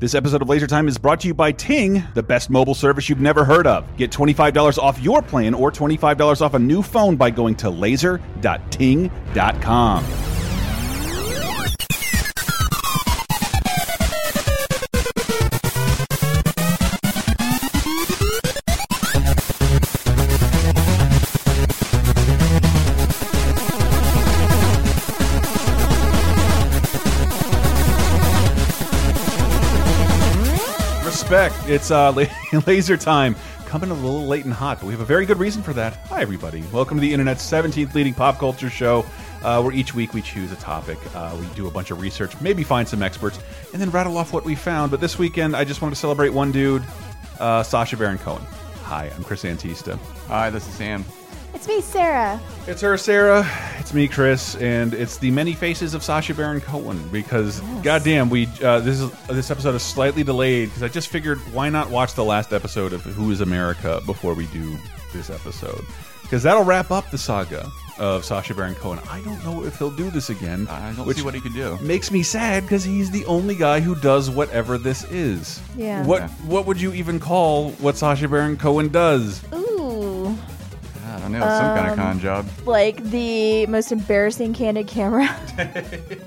This episode of Laser Time is brought to you by Ting, the best mobile service you've never heard of. Get $25 off your plan or $25 off a new phone by going to laser.ting.com. It's uh, la- laser time. Coming a little late and hot, but we have a very good reason for that. Hi, everybody. Welcome to the internet's 17th leading pop culture show, uh, where each week we choose a topic. Uh, we do a bunch of research, maybe find some experts, and then rattle off what we found. But this weekend, I just wanted to celebrate one dude, uh, Sacha Baron Cohen. Hi, I'm Chris Antista. Hi, this is Sam. It's me, Sarah. It's her, Sarah. It's me, Chris, and it's the many faces of Sacha Baron Cohen. Because, goddamn, we uh, this is this episode is slightly delayed because I just figured why not watch the last episode of Who Is America before we do this episode because that'll wrap up the saga of Sacha Baron Cohen. I don't know if he'll do this again. I don't which see what he can do. Makes me sad because he's the only guy who does whatever this is. Yeah. What Yeah. what would you even call what Sacha Baron Cohen does? Ooh, I don't know, some kind of con job. like the most embarrassing candid camera.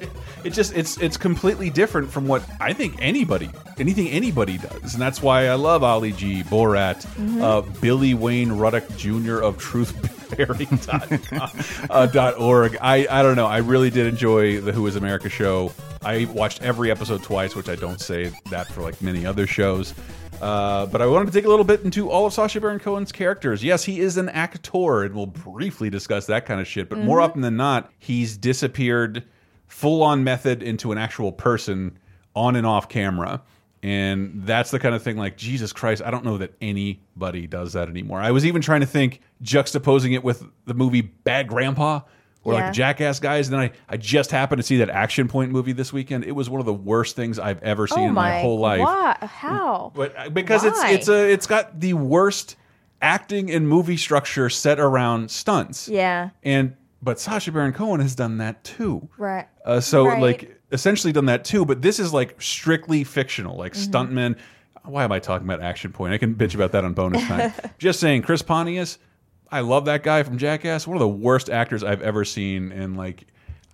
It just it's it's completely different from what I think anybody anything anybody does, and that's why I love Ali G, Borat, uh, Billy Wayne Ruddick Jr. of Truthbrary.org. uh, dot org. I I don't know. I really did enjoy the Who Is America show. I watched every episode twice, which I don't say that for like many other shows. Uh, but I wanted to dig a little bit into all of Sacha Baron Cohen's characters. Yes, he is an actor, and we'll briefly discuss that kind of shit. But more often than not, he's disappeared full on method into an actual person on and off camera. And that's the kind of thing like, Jesus Christ, I don't know that anybody does that anymore. I was even trying to think, juxtaposing it with the movie Bad Grandpa or Yeah. like Jackass guys. And then I, I just happened to see that Action Point movie this weekend. It was one of the worst things I've ever seen oh in my, whole life. Why? How? But uh, because it's it's a it's got the worst acting and movie structure set around stunts. Yeah. And but Sasha Baron Cohen has done that too. Right. Uh, so Right. like essentially done that too, but this is like strictly fictional, like Mm-hmm. stuntmen. Why am I talking about Action Point? I can bitch about that on bonus time. Just saying, Chris Pontius, I love that guy from Jackass. One of the worst actors I've ever seen, and like.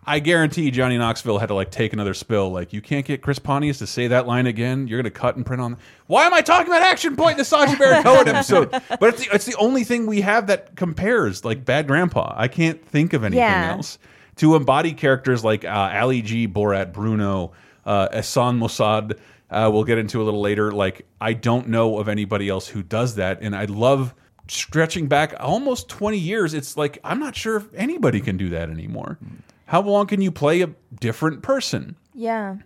I guarantee Johnny Knoxville had to like take another spill. Like, you can't get Chris Pontius to say that line again. You're gonna cut and print on. Why am I talking about Action Point in the Sacha Baron Cohen episode? But it's the, it's the only thing we have that compares like Bad Grandpa. I can't think of anything Yeah. else to embody characters like uh, Ali G, Borat, Bruno, uh, Hassan Mossad. Uh, we'll get into a little later. Like I don't know of anybody else who does that, and I love stretching back almost 20 years. It's like I'm not sure if anybody can do that anymore. How long can you play a different person? Yeah.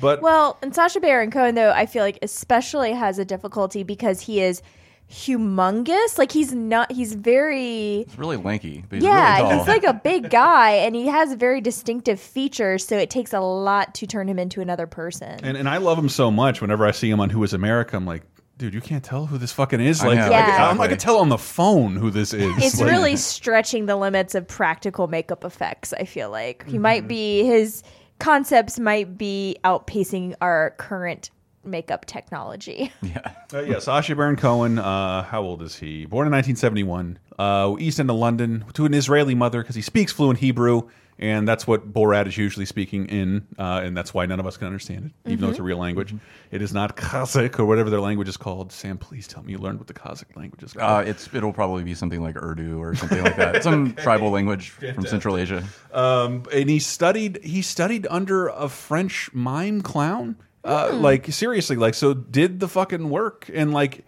But Well, and Sacha Baron Cohen, though, I feel like especially has a difficulty because he is humongous. Like he's not. He's very. He's really lanky, but he's Yeah, really tall. he's like a big guy, and he has very distinctive features. So it takes a lot to turn him into another person. and and I love him so much. Whenever I see him on Who Is America, I'm like. Dude, you can't tell who this fucking is. I Like, know, I, Yeah. can, I exactly. can tell on the phone who this is. it's Like- really stretching the limits of practical makeup effects. I feel like he might Mm-hmm. be his concepts might be outpacing our current makeup technology. yeah. Uh, yeah, Sacha Baron Cohen. Uh, how old is he? Born in 1971, uh, East End of London, to an Israeli mother because he speaks fluent Hebrew, and that's what Borat is usually speaking in, uh, and that's why none of us can understand it, even though it's a real language. It is not Kazakh or whatever their language is called. Sam, please tell me you learned what the Kazakh language is called. Uh, it's it'll probably be something like Urdu or something like that. Some tribal language from Central Asia. um, and he studied he studied under a French mime clown. Uh, Like seriously, like so did the fucking work and like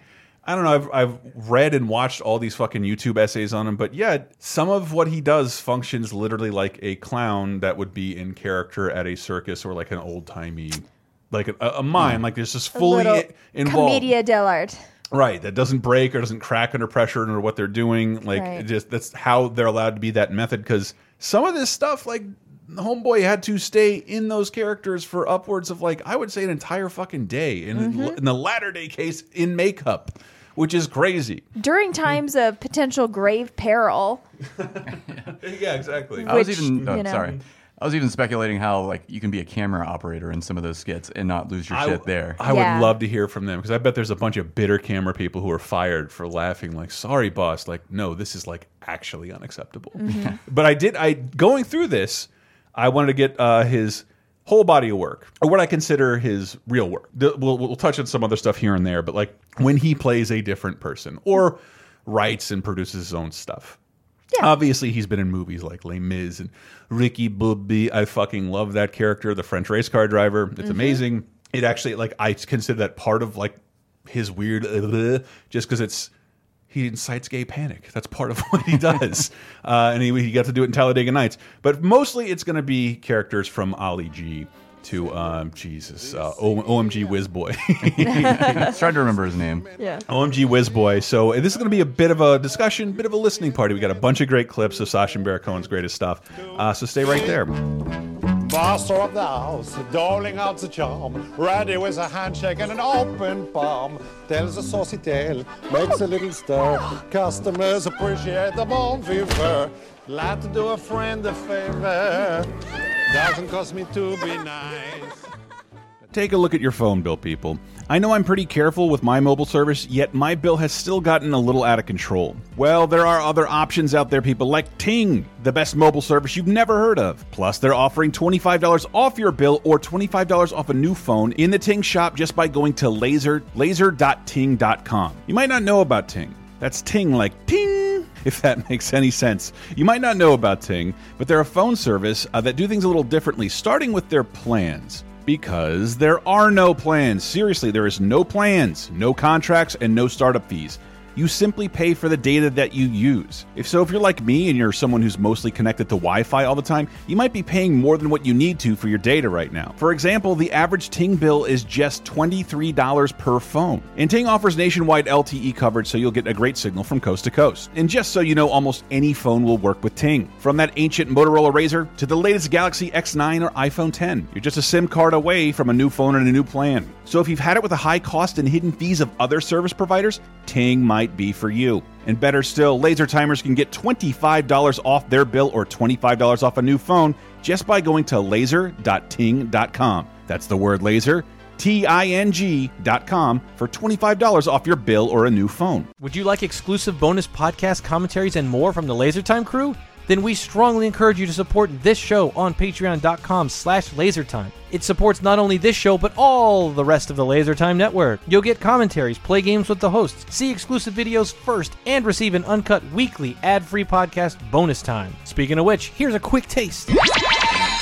I don't know. I've I've read and watched all these fucking YouTube essays on him, but yeah, some of what he does functions literally like a clown that would be in character at a circus or like an old timey, like a, a mime. Like there's just fully Little i- involved. Commedia dell'arte. Right, that doesn't break or doesn't crack under pressure or what they're doing. Like, Right. just that's how they're allowed to be that method. Because some of this stuff, like Homeboy, had to stay in those characters for upwards of like I would say an entire fucking day. In, Mm-hmm. in the latter day case, in makeup, which is crazy. During times of potential grave peril. Yeah, exactly. I was Which, even oh, you know. sorry. I was even speculating how like you can be a camera operator in some of those skits and not lose your I- shit there. I Yeah. would love to hear from them because I bet there's a bunch of bitter camera people who are fired for laughing. Like, sorry, boss. Like, no, this is like actually unacceptable. but I did. I going through this, I wanted to get uh, his whole body of work, or what I consider his real work. We'll, we'll touch on some other stuff here and there, but like when he plays a different person or writes and produces his own stuff. Yeah. Obviously, he's been in movies like Les Mis and Ricky Bobby. I fucking love that character, the French race car driver. It's amazing. It actually, like, I consider that part of like his weird, uh, just because it's he incites gay panic. That's part of what he does, uh, and he, he got to do it in Talladega Nights. But mostly, it's going to be characters from Ali G to um, Jesus, uh, o OMG Whiz Boy. Trying to remember his name. Yeah. OMG Whiz Boy. So this is going to be a bit of a discussion, bit of a listening party. We got a bunch of great clips of Sacha and Baron Cohen's greatest stuff. Uh, so stay right there. Master of the house, doling out the charm, ready with a handshake and an open palm. Tells a saucy tale, makes a little stir. Customers appreciate the bon vivant. Glad to do a friend a favor. Doesn't cost me to be nice. Take a look at your phone bill, people. I know I'm pretty careful with my mobile service, yet my bill has still gotten a little out of control. Well, there are other options out there, people, like Ting, the best mobile service you've never heard of. Plus, they're offering $25 off your bill or $25 off a new phone in the Ting shop just by going to laser laser.ting.com. You might not know about Ting. That's Ting like Ting, if that makes any sense. You might not know about Ting, but they're a phone service uh, that do things a little differently, starting with their plans. Because there are no plans. Seriously, there is no plans, no contracts, and no startup fees. You simply pay for the data that you use. If so, if you're like me and you're someone who's mostly connected to Wi Fi all the time, you might be paying more than what you need to for your data right now. For example, the average Ting bill is just $23 per phone. And Ting offers nationwide LTE coverage so you'll get a great signal from coast to coast. And just so you know, almost any phone will work with Ting. From that ancient Motorola Razr to the latest Galaxy S9 or iPhone 10, you're just a SIM card away from a new phone and a new plan. So if you've had it with the high cost and hidden fees of other service providers, Ting might be for you. And better still, Laser Timers can get $25 off their bill or $25 off a new phone just by going to laser.ting.com. That's the word laser, T I N G.com for $25 off your bill or a new phone. Would you like exclusive bonus podcast commentaries and more from the LaserTime crew? Then we strongly encourage you to support this show on patreon.com slash lasertime. It supports not only this show, but all the rest of the LaserTime network. You'll get commentaries, play games with the hosts, see exclusive videos first, and receive an uncut weekly ad-free podcast bonus time. Speaking of which, here's a quick taste.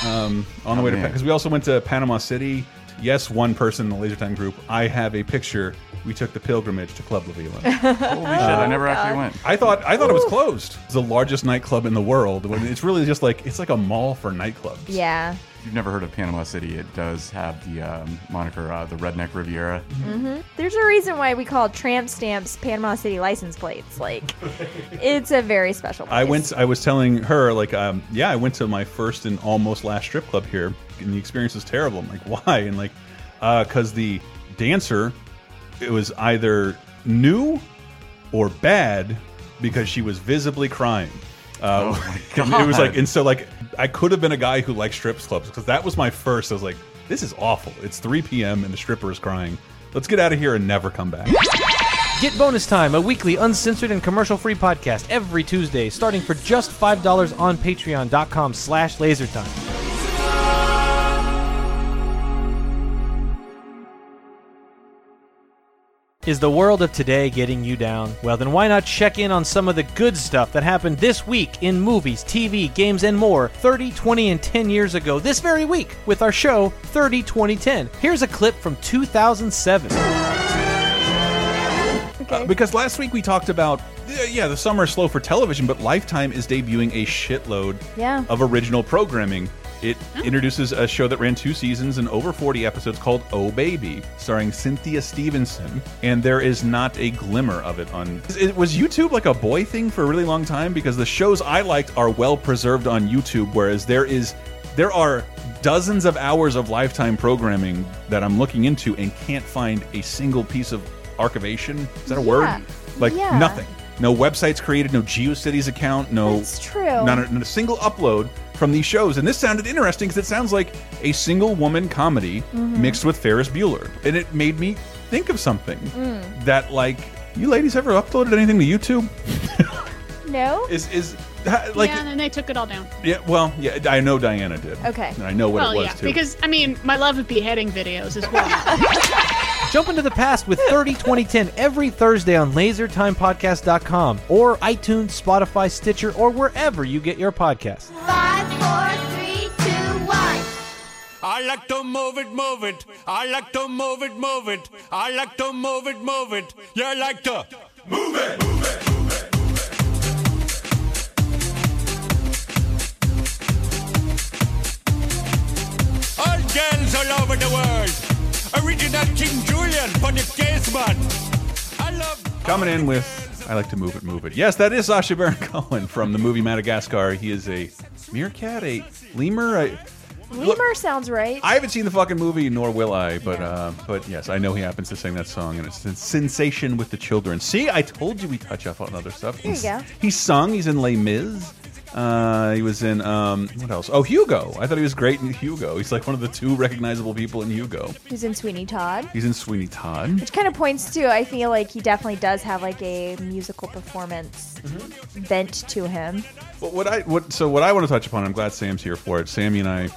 Um, on the way to because we also went to Panama City. Yes, one person in the Laser Time group. I have a picture. We took the pilgrimage to Club La Vela. Holy shit, I oh, never actually went. I thought I thought it was closed. It's the largest nightclub in the world. When it's really just like it's like a mall for nightclubs. Yeah. If you've never heard of Panama City, it does have the um, moniker uh, the Redneck Riviera. There's a reason why we call tramp stamps Panama City license plates. Like, it's a very special place. I went. I was telling her like, um, yeah, I went to my first and almost last strip club here, and the experience was terrible. I'm like, why? And like, because the dancer, it was either new or bad because she was visibly crying. Uh, Oh my God. It was like, and so like, I could have been a guy who liked strip clubs because that was my first. I was like, this is awful. It's 3 p.m. and the stripper is crying. Let's get out of here and never come back. Get Bonus Time, a weekly uncensored and commercial-free podcast every Tuesday, starting for just $5 on patreon.com slash lasertime. Is the world of today getting you down? Well, then why not check in on some of the good stuff that happened this week in movies, TV, games, and more 30, 20, and 10 years ago this very week with our show 30, 20, 10. Here's a clip from 2007. Uh, because last week we talked about yeah, yeah, the summer is slow for television, but Lifetime is debuting a shitload Yeah. of original programming. It oh. introduces a show that ran two seasons and over 40 episodes called Oh Baby, starring Cynthia Stevenson, and there is not a glimmer of it on. It, was YouTube like a boy thing for a really long time? Because the shows I liked are well preserved on YouTube, whereas there is there are dozens of hours of Lifetime programming that I'm looking into and can't find a single piece of archivation. Is that a Yeah. word? Like Yeah. nothing. No websites created, no GeoCities account, no That's true. not a, not a single upload from these shows. And this sounded interesting because it sounds like a single woman comedy Mm-hmm. mixed with Ferris Bueller. And it made me think of something Mm. that, like, you ladies ever uploaded anything to YouTube? No. Is, is, like, yeah, and then they took it all down. yeah, well, yeah, I know Diana did. Okay. And I know what well, it was yeah, too. because I mean, my love of beheading videos as well. Jump into the past with 30 2010 every Thursday on lasertimepodcast.com or iTunes, Spotify, Stitcher, or wherever you get your podcasts. I like to move it, move it. I like to move it, move it. I like to move it, move it. You like to move it, move it. All girls all over the world. Original King Julien for the case. I love. Coming in with I like to move it, move it. Yes, that is Sacha Baron Cohen from the movie Madagascar. He is a meerkat, a lemur. I, Lemur sounds right. I haven't seen the fucking movie, nor will I. But uh, but yes, I know he happens to sing that song, and it's a sensation with the children. See, I told you we touch up on other stuff. There you He's- go. He sung. He's in Les Mis. Uh, he was in um, what else? Oh, Hugo. I thought he was great in Hugo. He's like one of the two recognizable people in Hugo. He's in Sweeney Todd? He's in Sweeney Todd. Which kind of points to, I feel like he definitely does have like a musical performance Mm-hmm. bent to him. But what I what so what I want to touch upon, I'm glad Sam's here for it. Sammy and I,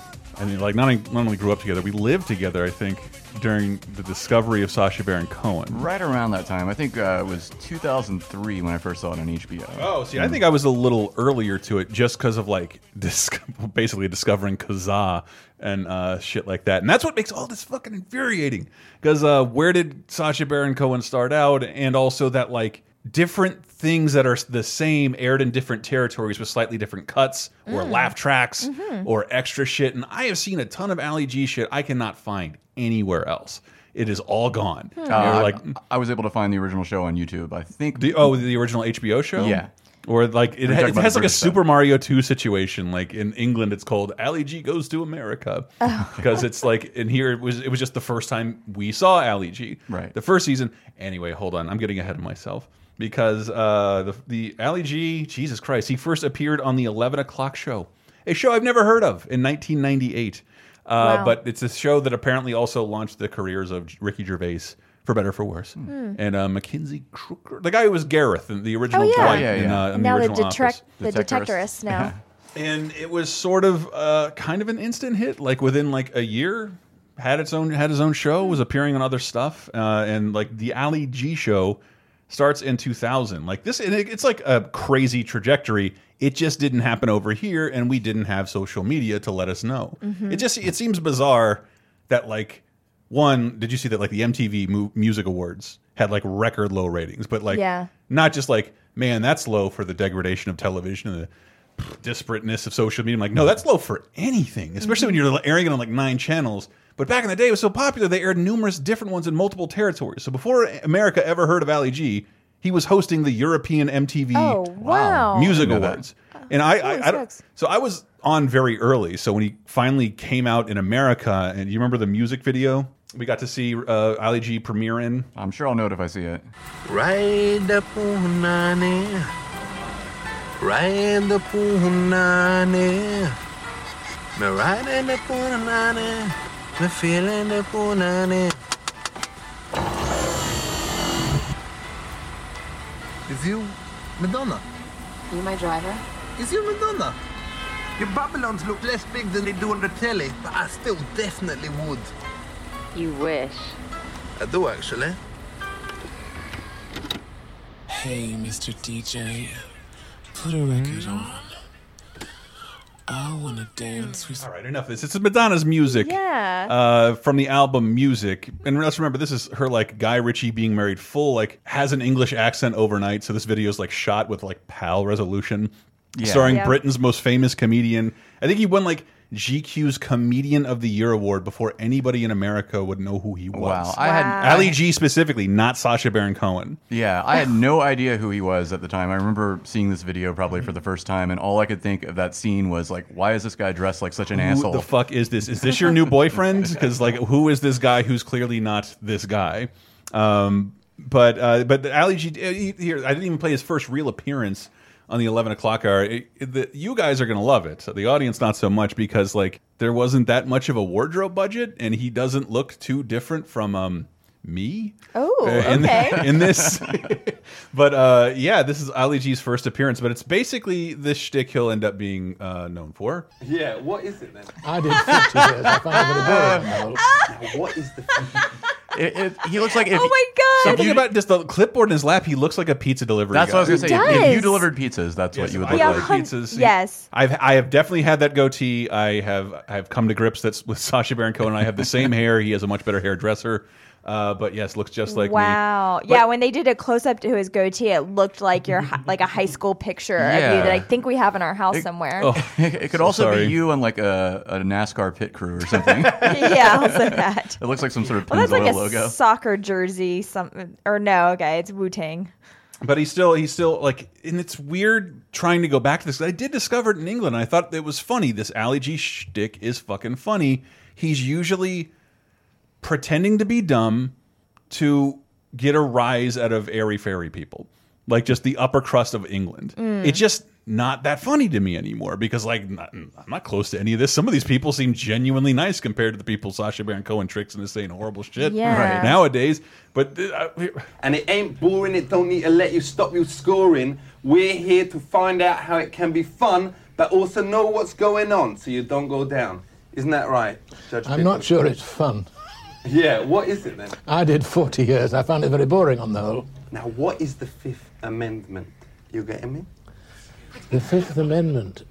I mean, like not only, not only grew up together, we lived together. I think during the discovery of Sacha Baron Cohen. Right around that time, I think uh, it was 2003 when I first saw it on HBO. Oh, see, I think I was a little earlier to it just because of like dis basically discovering Kazaa and uh, shit like that. And that's what makes all this fucking infuriating. Because uh, where did Sacha Baron Cohen start out? And also that like different things that are the same aired in different territories with slightly different cuts or mm. laugh tracks mm-hmm. or extra shit. And I have seen a ton of Ali G shit I cannot find anywhere else. It is all gone. Hmm. You're Uh, like I was able to find the original show on YouTube. I think. the oh, the original HBO show. Yeah. Or like it, ha it has the like a British stuff. Super Mario 2 situation. Like in England, it's called Ali G goes to America oh. because it's like in here it was it was just the first time we saw Ali G. Right. The first season. Anyway, hold on, I'm getting ahead of myself because uh, the the Ali G, Jesus Christ, he first appeared on the 11 o'clock show, a show I've never heard of in 1998. Uh, Wow. But it's a show that apparently also launched the careers of Ricky Gervais. For better, for worse, and uh, Mackenzie Crook, the guy who was Gareth in the original Oh, yeah. Dwight Yeah, in, yeah. uh, in And the now the, original the Detectorist. detectorist now. and it was sort of uh, kind of an instant hit. Like within like a year, had its own had his own show, was appearing on other stuff, uh, and like the Ali G show starts in 2000. Like this, and it's like a crazy trajectory. It just didn't happen over here, and we didn't have social media to let us know. Mm-hmm. It just it seems bizarre that like one, did you see that like the MTV Mu Music Awards had like record low ratings, but like Yeah. not just like man that's low for the degradation of television and the disparateness of social media. I'm like, no, that's low for anything, especially when you're airing it on like nine channels. But back in the day, it was so popular they aired numerous different ones in multiple territories. So before America ever heard of Ali G, he was hosting the European MTV Oh, wow. Music Know. Awards. And I, I, I don't, so I was on very early. So when he finally came out in America, and you remember the music video we got to see uh, Ali G premiere in? I'm sure I'll know it if I see it. Ride the punani. Ride the punani. Me riding the punani. Me feeling the punani. Is you Madonna? You my driver? Is you Madonna? Your Babylons look less big than they do on the telly, but I still definitely would. You wish. I do actually. Hey, Mr. DJ, put a record hmm? on. I wanna dance with. All right, enough of this. It's Madonna's music. Yeah. Uh, from the album Music. And let's remember, this is her like Guy Ritchie being married full, like has an English accent overnight. So this video is like shot with like PAL resolution. Yeah. Starring Yeah. Britain's most famous comedian. I think he won like GQ's Comedian of the Year award before anybody in America would know who he was. Wow, I had Wow. Ali G specifically, not Sacha Baron Cohen. Yeah, I had no idea who he was at the time. I remember seeing this video probably for the first time, and all I could think of that scene was like, why is this guy dressed like such an Who asshole? the fuck is this? Is this your new boyfriend? Because like, who is this guy who's clearly not this guy? Um, but uh, but Ali G uh, he- here, I didn't even play his first real appearance on the 11 o'clock hour. It, it- the, you guys are going to love it. The audience, not so much, because like there wasn't that much of a wardrobe budget, and he doesn't look too different from um, me. Oh, uh, in, okay. in this. but uh, yeah, this is Ali G's first appearance, but it's basically this shtick he'll end up being uh, known for. Yeah, what is it then? I did 50 years. I found it very boring. Now, what is the. It, it, he looks like if oh my god! Something about just the clipboard in his lap. He looks like a pizza delivery. that's guy. what I was gonna say. If, if you delivered pizzas, that's what you would I look like. deliver hun- pizzas. yes. I've I have definitely had that goatee. I have I have come to grips that's with Sacha Baron Cohen. I have the same hair. He has a much better hairdresser. Uh, but yes, looks just like me. wow. yeah, when they did a close up to his goatee, it looked like your hi- like a high school picture of you that I think we have in our house somewhere. Oh, it could so also sorry. be you on like a, a NASCAR pit crew or something. yeah, also that. it looks like some sort of Well, that's like a logo. soccer jersey, something or no? Okay, it's Wu Tang. But he's still he's still like, and it's weird trying to go back to this. I did discover it in England. And I thought it was funny. This Ali G shtick is fucking funny. He's usually pretending to be dumb to get a rise out of airy fairy people, like just the upper crust of England. Mm. It's just not that funny to me anymore because like not, I'm not close to any of this. Some of these people seem genuinely nice compared to the people Sacha Baron Cohen tricks into saying horrible shit Yeah. Right. nowadays. But uh, And it ain't boring, it don't need to let you stop you scoring. We're here to find out how it can be fun, but also know what's going on so you don't go down. Isn't that right, Judge I'm not sure it's fun. Yeah, what is it then? I did 40 years. I found it very boring on the whole. Now, what is the Fifth Amendment? You getting me? The Fifth Amendment.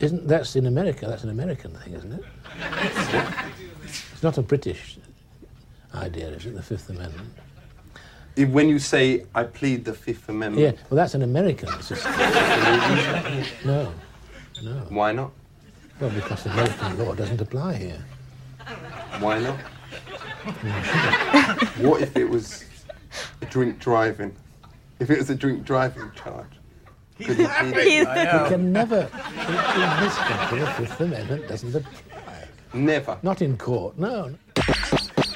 Isn't that's in America? That's an American thing, isn't it? It's not a British idea, is it? The Fifth Amendment. If- When you say, I plead the Fifth Amendment. Yeah. Well, that's an American system. No. No. why not? Well, because American law doesn't apply here. Why not? what if it was a drink driving? If it was a drink driving charge? Could you plead it? He's- You can never, in, in this country, the Fifth Amendment doesn't apply. Never. Not in court, no.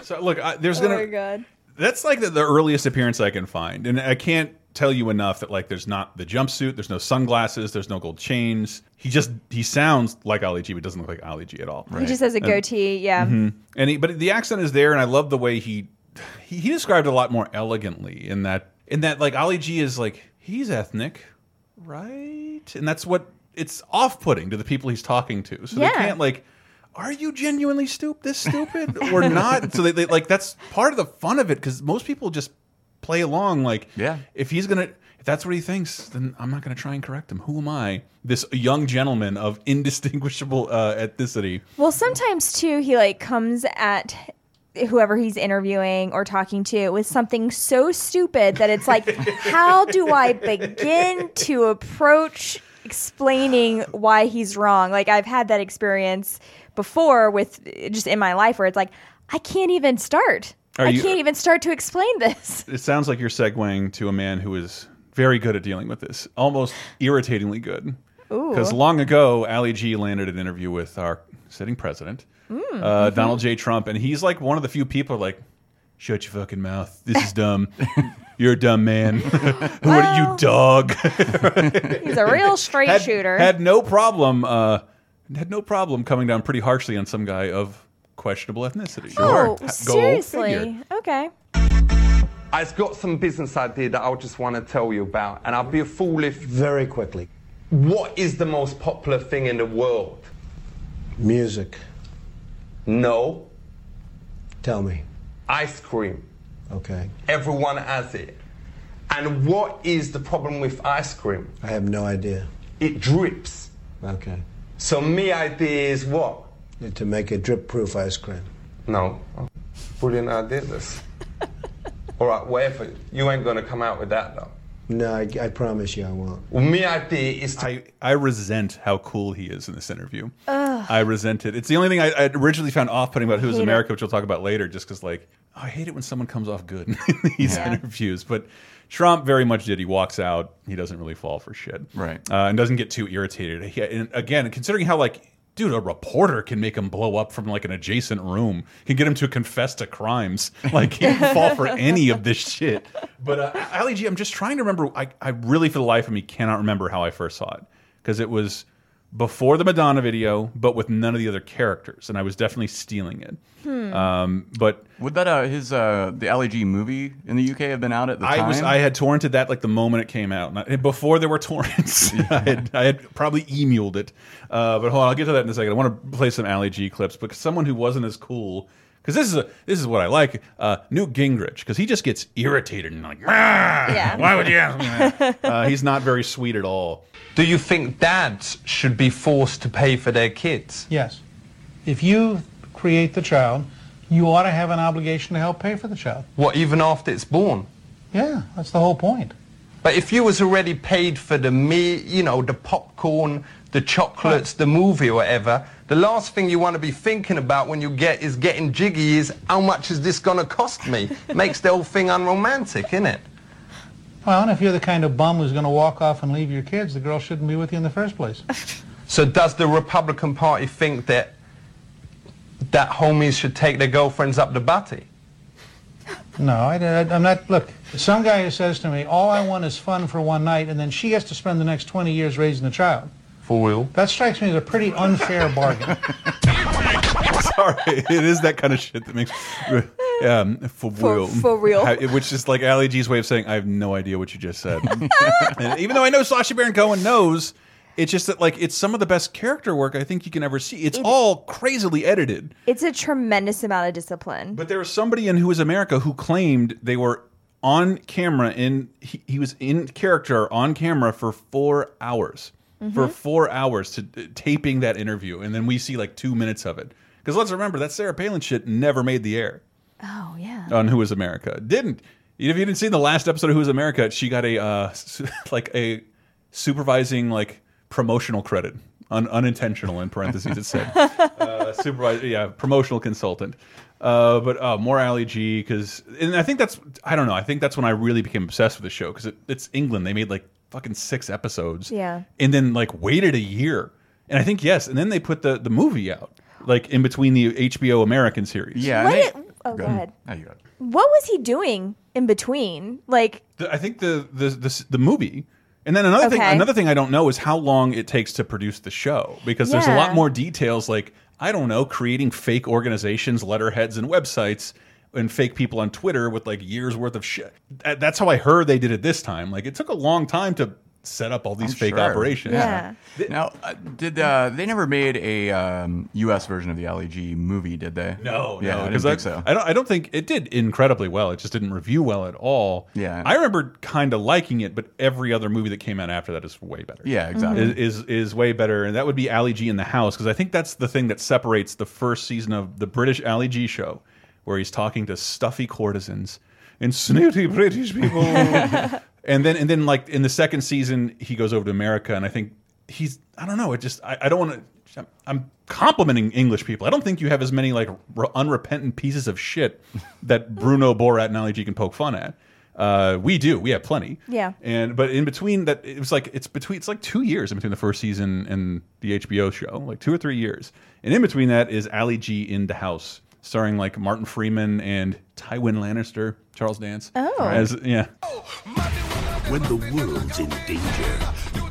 So look, I, there's oh gonna my god. that's like the, the earliest appearance I can find, and I can't tell you enough that like there's not the jumpsuit, there's no sunglasses, there's no gold chains. He just he sounds like Ali G, but doesn't look like Ali G at all. He just has a goatee. Yeah. Mhm. And he, but the accent is there, and I love the way he, he he described it a lot more elegantly in that in that like Ali G is like he's ethnic, right? And that's what it's off putting to the people he's talking to. So Yeah. they can't like. Are you genuinely stupid, this stupid, or not? so they, they like that's part of the fun of it because most people just play along. Like, Yeah. if he's gonna, if that's what he thinks, then I'm not gonna try and correct him. Who am I? This young gentleman of indistinguishable uh, ethnicity. Well, sometimes too, he like comes at whoever he's interviewing or talking to with something so stupid that it's like, how do I begin to approach explaining why he's wrong? Like I've had that experience before with just in my life where it's like, I can't even start. Are I you- can't even start to explain this. It sounds like you're segueing to a man who is very good at dealing with this, almost irritatingly good. Because long ago, Ali G landed an interview with our sitting president, Mm, uh, mhm. Donald J. Trump, and he's like one of the few people like, "Shut your fucking mouth. This is dumb. You're a dumb man. what are you, dog?" He's a real straight had, shooter. Had no problem. Uh, had no problem coming down pretty harshly on some guy of questionable ethnicity. Oh, Go seriously? figure. Okay. I've got some business idea that I just want to tell you about, and I'll be a fool if. Very quickly. What is the most popular thing in the world? Music. No. Tell me. Ice cream. Okay. Everyone has it. And what is the problem with ice cream? I have no idea. It drips. Okay. So my idea is what? To make a drip-proof ice cream. No. Brilliant idea, this. All right, whatever. You ain't gonna come out with that though. No, I, I promise you I won't. Well, my idea is to. I, I resent how cool he is in this interview. Ugh. I resent it. It's the only thing I, I originally found off-putting about Who's Hate it. America, which we'll talk about later, just because like oh, I hate it when someone comes off good in these Yeah. interviews. But Trump very much did. He walks out. He doesn't really fall for shit, Right. Uh, and doesn't get too irritated. He, and again, considering how like dude, a reporter can make him blow up from like an adjacent room, can get him to confess to crimes. Like he can fall for any of this shit. But uh, Ali G, I'm just trying to remember. I, I really, for the life of me, cannot remember how I first saw it because it was before the Madonna video, but with none of the other characters, and I was definitely stealing it. Hmm. Um, but would that uh, his uh, the Ali G movie in the UK have been out at the I time? was I had torrented that like the moment it came out, and I- before there were torrents. I had I had probably emuled it. Uh, but hold on, I'll get to that in a second. I want to play some Ali G clips because someone who wasn't as cool. Because this is a, this is what I like, uh, Newt Gingrich, because he just gets irritated and like, Yeah. why would you ask me that? uh, he's not very sweet at all. Do you think dads should be forced to pay for their kids? Yes. If you create the child, you ought to have an obligation to help pay for the child. What, even after it's born? Yeah, that's the whole point. But if you was already paid for the meat, you know, the popcorn, the chocolates, the movie or whatever, the last thing you want to be thinking about when you get is getting jiggy is how much is this going to cost me? Makes the whole thing unromantic, innit? Well, and if you're the kind of bum who's going to walk off and leave your kids, the girl shouldn't be with you in the first place. So does the Republican Party think that that homies should take their girlfriends up the butty? No, I, am not. Look, some guy who says to me, all I want is fun for one night, and then she has to spend the next 20 years raising the child. For real? That strikes me as a pretty unfair bargain. Sorry, it is that kind of shit that makes um, for, For- real, for real. Which is like Ali G's way of saying I have no idea what you just said. and even though I know Sacha Baron Cohen knows, it's just that like it's some of the best character work I think you can ever see. It's It- all crazily edited. It's a tremendous amount of discipline. But there was somebody in Who Is America who claimed they were on camera in he, he was in character on camera for four hours. For Mhm. four hours to taping that interview, and then we see like two minutes of it. Because let's remember that Sarah Palin shit never made the air oh yeah. on Who Is America. Didn't if you didn't see the last episode of Who Is America, she got a uh, like a supervising like promotional credit, Un unintentional in parentheses it said, uh, supervisor, yeah, promotional consultant. Uh, but uh, more Ali G because, and I think that's I don't know. I think that's when I really became obsessed with the show because it, it's England. They made like fucking six episodes, Yeah. and then like waited a year. And I think yes, and then they put the the movie out like in between the HBO American series. Yeah, What it- oh, go ahead. Oh, you got it. What was he doing in between? Like, The, I think the the the, the movie. And then another thing, another thing I don't know is how long it takes to produce the show because there's a lot more details. Like I don't know, creating fake organizations, letterheads, and websites, and fake people on Twitter with like years worth of shit. That's how I heard they did it this time. Like it took a long time to set up all these I'm fake sure. operations. Now, uh, did uh, they never made a um, U.S. version of the Ali G movie? Did they? No, yeah, no, I didn't think I, so. I don't. I don't think it did incredibly well. It just didn't review well at all. Yeah. I remember kind of liking it, but every other movie that came out after that is way better. Yeah, exactly. Is is, is way better, and that would be Ali G in the House because I think that's the thing that separates the first season of the British Ali G show, where he's talking to stuffy courtesans and snooty British people, and then and then like in the second season he goes over to America, and I think he's I don't know. It just I, I don't want to. I'm complimenting English people. I don't think you have as many like r- unrepentant pieces of shit that Bruno Borat and Ali G can poke fun at. Uh, we do. We have plenty. Yeah. And but in between that, it was like it's between it's like two years in between the first season and the HBO show, like two or three years. And in between that is Ali G in the House, starring like Martin Freeman and Tywin Lannister, Charles Dance. Oh. As yeah. When the world's in danger,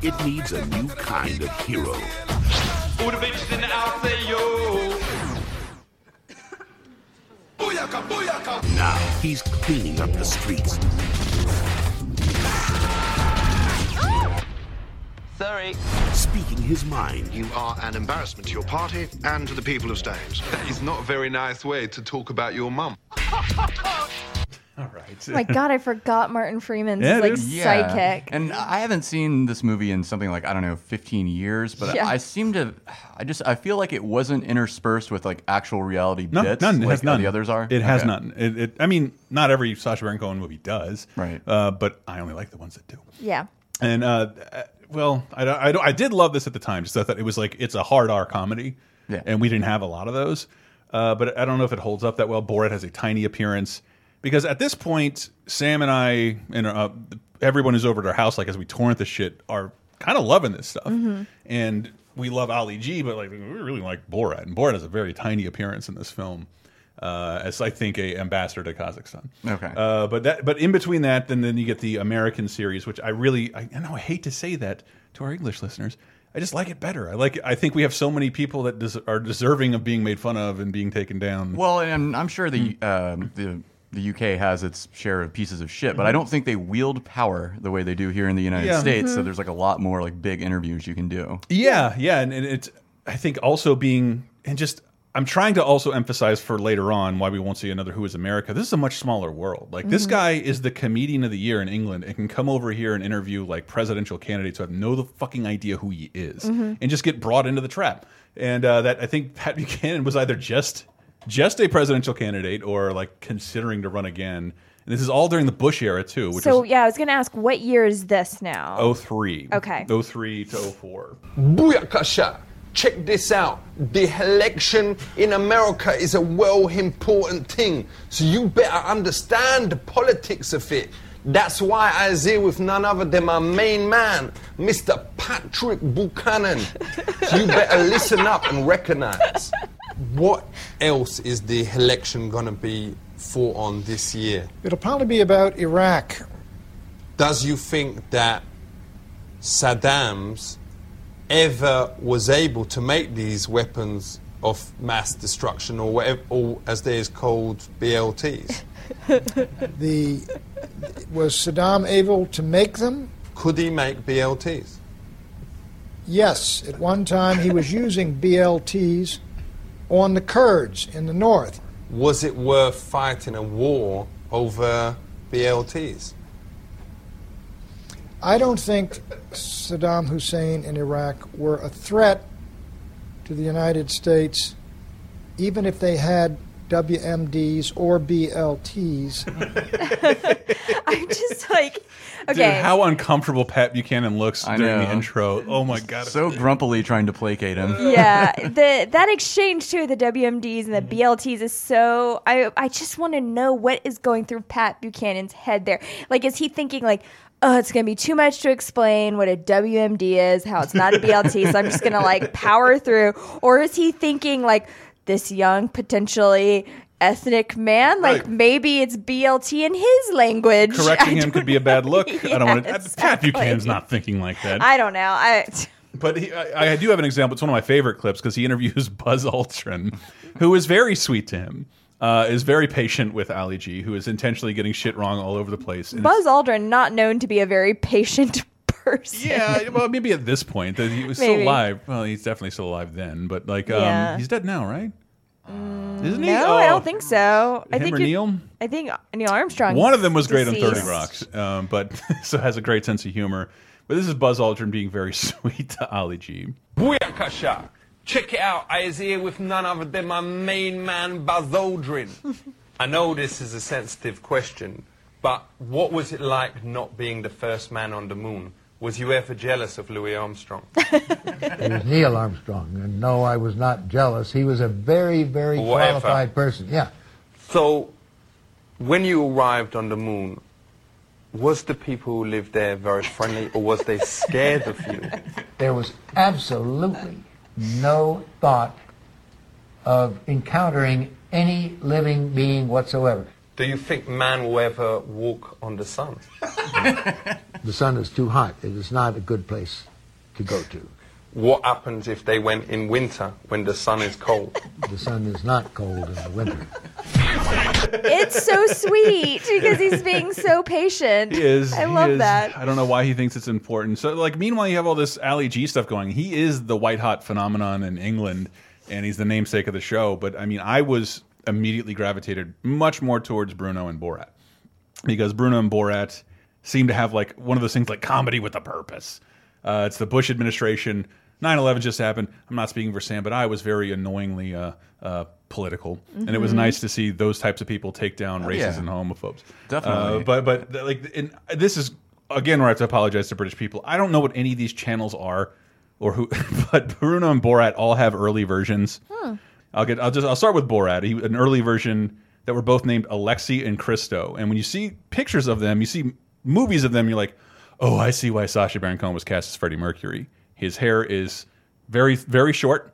it needs a new kind of hero. Who the bitches in the house say yo? Now he's cleaning up the streets. Sorry. Speaking his mind. You are an embarrassment to your party and to the people of Staines. That is not a very nice way to talk about your mum. All right. oh my God, I forgot Martin Freeman's Yeah, like dude. Yeah. sidekick. And I haven't seen this movie in something like I don't know, 15 years. But Yeah. I seem to, I just, I feel like it wasn't interspersed with like actual reality No, bits. none. It like has none. The others are. It has Okay. none. It, it, I mean, not every Sacha Baron Cohen movie does. Right. Uh, but I only like the ones that do. Yeah. And uh, well, I, I, I did love this at the time. Just that it was like it's a hard R comedy, Yeah. and we didn't have a lot of those. Uh, but I don't know if it holds up that well. Borat has a tiny appearance because at this point, Sam and I and uh, everyone who's over at our house, like as we torrent the shit, are kind of loving this stuff. Mhm. And we love Ali G, but like we really like Borat, and Borat has a very tiny appearance in this film. Uh, as I think a ambassador to Kazakhstan. Okay. Uh, but that, but in between that, then then you get the American series, which I really, I, I know I hate to say that to our English listeners. I just like it better. I like. It. I think we have so many people that des are deserving of being made fun of and being taken down. Well, and I'm sure the Hmm. um, the the UK has its share of pieces of shit, but I Mhm. don't think they wield power the way they do here in the United Yeah. States. So Mhm. there's like a lot more like big interviews you can do. Yeah, yeah, and, and it's I think also being and just I'm trying to also emphasize for later on why we won't see another Who Is America. This is a much smaller world. Like this Mhm. guy is the comedian of the year in England and can come over here and interview like presidential candidates who have no the fucking idea who he is Mhm. and just get brought into the trap. And uh, that I think Pat Buchanan was either just just a presidential candidate or like considering to run again. And this is all during the Bush era too, which So was yeah, I was gonna ask, what year is this now? 03. Okay. 03 to 04. Booyakasha! Check this out. The election in America is a well important thing, so you better understand the politics of it. That's why I was here with none other than my main man, Mr. Patrick Buchanan. So you better listen up and recognize. What else is the election gonna be for on this year? It'll probably be about Iraq. Does you think that Saddam's ever was able to make these weapons of mass destruction, or whatever, or as they is called, BLTs? the was Saddam able to make them? Could he make BLTs? Yes. At one time, he was using BLTs on the Kurds in the north. Was it worth fighting a war over BLTs? I don't think Saddam Hussein in Iraq were a threat to the United States, even if they had WMDs or BLTs. I'm just like, Dude, okay. how uncomfortable Pat Buchanan looks I during the intro. Oh my god. So grumpily trying to placate him. yeah, the that exchange too, the WMDs and the Mm-hmm. BLTs is so. I I just want to know what is going through Pat Buchanan's head there. Like, is he thinking like? Oh, it's gonna be too much to explain what a WMD is, how it's not a BLT, so I'm just gonna like power through. Or is he thinking like this young, potentially ethnic man, like Right. maybe it's BLT in his language? Correcting I him could be a bad look. I don't want to. Yeah, Pat. Buchanan's not thinking like that. I don't know. I But he, I, I do have an example. It's one of my favorite clips because he interviews Buzz Aldrin, who is very sweet to him. Uh, is very patient with Ali G, who is intentionally getting shit wrong all over the place. And Buzz Aldrin, not known to be a very patient person. Yeah, well, maybe at this point that he was still alive. Well, he's definitely still alive then, but like, um, Yeah. he's dead now, right? Isn't he? No, I Oh. don't think so. I think or Neil? I think Neil Armstrong. One of them was great on. Thirty Rocks, um, but so has a great sense of humor. But this is Buzz Aldrin being very sweet to Ali G. Booyakasha! Check it out. I is here with none other than my main man, Buzz Aldrin. I know this is a sensitive question, but what was it like not being the first man on the moon? Was you ever jealous of Louis Armstrong? It was Neil Armstrong, and no, I was not jealous. He was a very, very Whatever. qualified person. Yeah. So, when you arrived on the moon, was the people who lived there very friendly, or was they scared of you? There was absolutely no thought of encountering any living being whatsoever. Do you think man will ever walk on the sun? The sun is too hot. It is not a good place to go to. What happens if they went in winter when the sun is cold? The sun is not cold in the winter. It's so sweet because he's being so patient. He is. I he love is- that. I don't know why he thinks it's important. So, like, meanwhile, you have all this Ali G stuff going. He is the white hot phenomenon in England, and he's the namesake of the show. But I mean, I was immediately gravitated much more towards Bruno and Borat because Bruno and Borat seem to have like one of those things like comedy with a purpose. Uh, it's the Bush administration. 9/11 just happened. I'm not speaking for Sam, but I was very annoyingly uh, uh, political, and it was Mhm. nice to see those types of people take down Oh, racists yeah. and homophobes. Definitely. Uh, but but like, and this is again where I have to apologize to British people. I don't know what any of these channels are, or who, but Bruno and Borat all have early versions. I'll get. I'll just. I'll start with Borat. He, an early version that were both named Alexi and Christo. And when you see pictures of them, you see movies of them. You're like, oh, I see why Sacha Baron Cohen was cast as Freddie Mercury. His hair is very very short,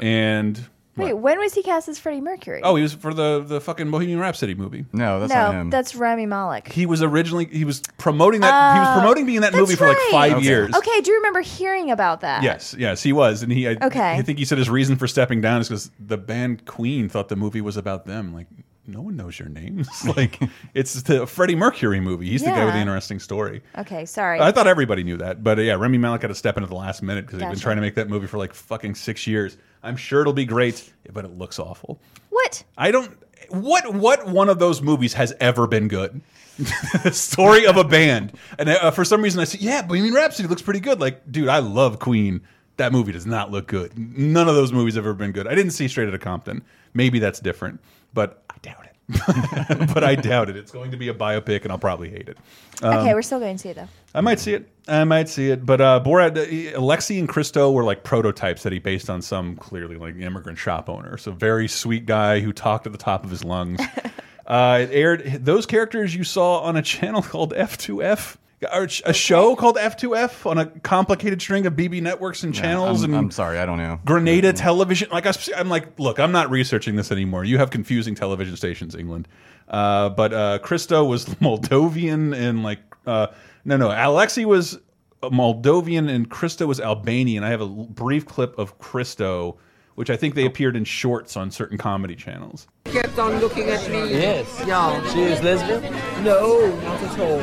and Wait, when was he cast as Freddie Mercury? oh, he was for the the fucking Bohemian Rhapsody movie. No, that's not no, that's Rami Malek. He was originally he was promoting that he was Oh, promoting being in that that's movie for like right. five years. Okay, I do remember hearing about that. Yes, yes, he was, and he. I, Okay. I think he said his reason for stepping down is because the band Queen thought the movie was about them. Like, no one knows your names. like, it's the Freddie Mercury movie. He's the guy with the interesting story. Okay, sorry. I thought everybody knew that, but uh, yeah, Rami Malek had to step in at the last minute because they've been trying to make that movie for like fucking six years. I'm sure it'll be great, but it looks awful. What? I don't. What what one of those movies has ever been good? the story of a band, and uh, for some reason I said, "Yeah, Bohemian Rhapsody looks pretty good." Like, dude, I love Queen. That movie does not look good. None of those movies have ever been good. I didn't see Straight Outta Compton. Maybe that's different, but I doubt it. but I doubt it. It's going to be a biopic, and I'll probably hate it. Um, okay, we're still going to see it though. I might see it. I might see it. But uh, Borat, uh, Alexi and Christo were like prototypes that he based on some clearly like immigrant shop owner. So very sweet guy who talked at the top of his lungs. uh, it aired those characters you saw on a channel called F2F. Or a show called F2F on a complicated string of BB networks and channels. I'm, and I'm sorry, I don't know. Granada Television. Like I, am like, look, I'm not researching this anymore. You have confusing television stations, England. Uh, but uh, Christo was Moldovan and like, uh, no, no, Alexei was Moldovan and Christo was Albanian. I have a brief clip of Christo, which I think they appeared in shorts on certain comedy channels. kept on looking at me. Yes. Yeah. She is lesbian? No, not at all.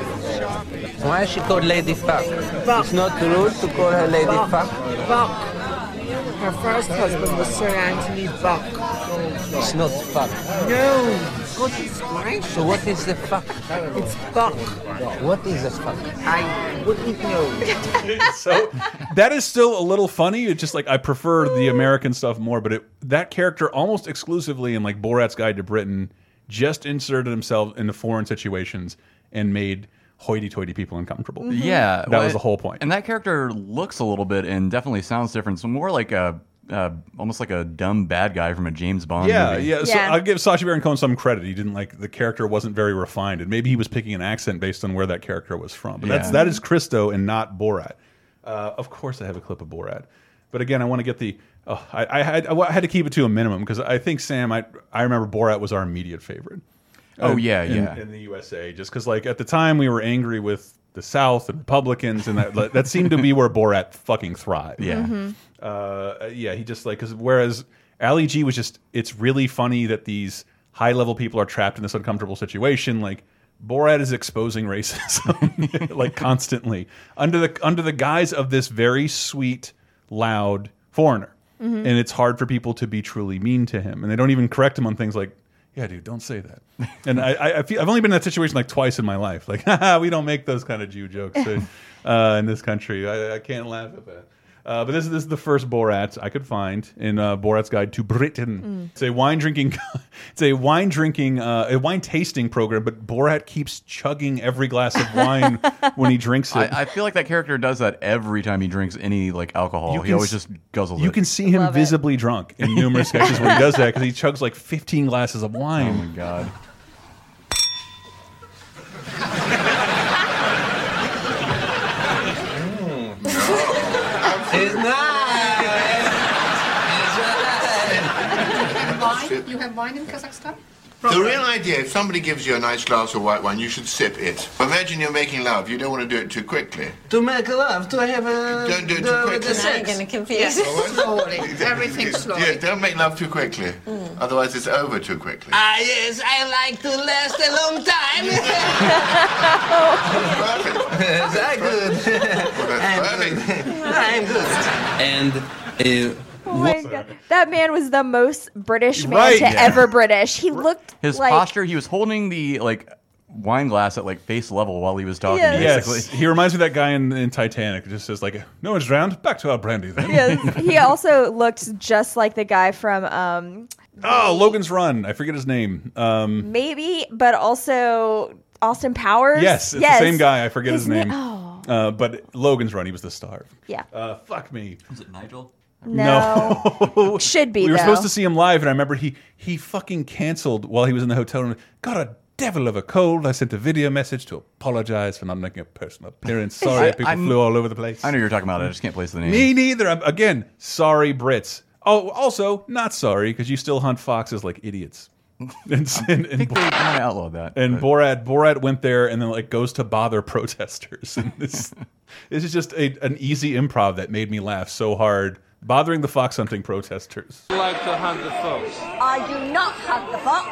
Why is she called Lady Fuck? Fuck. It's not rude to call her Lady Buck. Fuck. Buck. Her first husband was Sir Anthony Buck. It's not fuck. No. Goodness gracious. So what is the fuck? It's fuck. What is a fuck? I wouldn't know. so that is still a little funny. It's just like I prefer the American stuff more, but it, that character almost exclusively in like Borat's Guide to Britain just inserted himself into foreign situations and made hoity-toity people uncomfortable. Yeah, that well, was the whole point. And that character looks a little bit and definitely sounds different. So more like a, uh, almost like a dumb bad guy from a James Bond Yeah, movie. yeah. So I'll give Sacha Baron Cohen some credit. He didn't like the character wasn't very refined, and maybe he was picking an accent based on where that character was from. But that's Yeah. that is Christo and not Borat. Uh, of course, I have a clip of Borat, but again, I want to get the. Oh, I, I had I had to keep it to a minimum because I think Sam. I I remember Borat was our immediate favorite. Oh, Uh, yeah, in, yeah. In the USA, just because like at the time we were angry with the South and Republicans, and that that seemed to be where Borat fucking thrived. Yeah. Mhm. Uh, yeah, he just like because whereas Ali G was just it's really funny that these high level people are trapped in this uncomfortable situation. Like Borat is exposing racism like constantly under the under the guise of this very sweet, loud foreigner, Mhm. and it's hard for people to be truly mean to him, and they don't even correct him on things like. Yeah, dude, don't say that. And I, I, feel I've only been in that situation like twice in my life. Like, Haha, we don't make those kind of Jew jokes uh, uh, in this country. I, I can't laugh at that. Uh, but this, this is the first Borat I could find in uh, Borat's Guide to Britain. It's a wine drinking, it's a wine drinking, uh, a wine tasting program. But Borat keeps chugging every glass of wine when he drinks it. I, I feel like that character does that every time he drinks any like alcohol. You He always just guzzles You it. can see him visibly drunk in numerous sketches where he does that because he chugs like 15 glasses of wine. Oh my god. It's Wine? You have wine in Kazakhstan? The real idea, if somebody gives you a nice glass of white wine, you should sip it. Imagine you're making love. You don't want to do it too quickly. To make love, to have a. Don't do it the, too quickly. The sex. Yes, slowly. Everything slowly. Yeah, don't make love too quickly. Otherwise, it's over too quickly. Ah, yes, I like to last a long time. Very good. I'm good. I'm good. And. Uh, Oh my god, that man was the most British man Right, to yeah. ever British. He looked His like posture, he was holding the like wine glass at like face level while he was talking. Yes. Basically, Yes, he reminds me of that guy in, in Titanic. It just says like, "No one's drowned. Back to our brandy." Then. Yes, he also looked just like the guy from um, oh, Logan's Run. I forget his name. Um, maybe, but also Austin Powers. yes, it's yes. the same guy. I forget his, na- name. oh, Uh, but Logan's Run. He was the star. yeah. Uh, fuck me. Was it Nigel? No. Should be, We were though. supposed to see him live, and I remember he he fucking canceled while he was in the hotel room. Got a devil of a cold. I sent a video message to apologize for not making a personal appearance. Sorry, I- people I'm- flew all over the place. I know you're talking about it. I just can't place the name. Me neither. I'm, again, sorry, Brits. Oh, also not sorry because you still hunt foxes like idiots. And, and, and, they might have outlawed that. and Borat Borat went there and then like goes to bother protesters. And this this is just a, an easy improv that made me laugh so hard. Bothering the fox hunting protesters. I like to hunt the fox. I do not hunt the fox.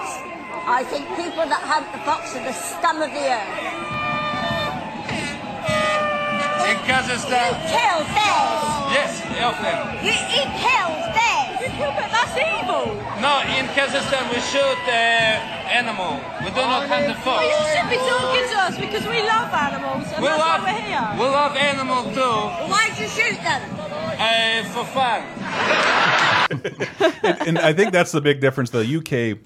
I think people that hunt the fox are the scum of the earth. In Kazakhstan. You kill bears. Yes, okay. You eat kills bears. You kill bears. That's evil. No, in Kazakhstan we shoot uh, animal. We do not hunt the fox. Well, you should be talking to us because we love animals and We that's love, why we're here. we love animal too. Why'd you shoot them? Uh, for fun. and, and I think that's the big difference. The UK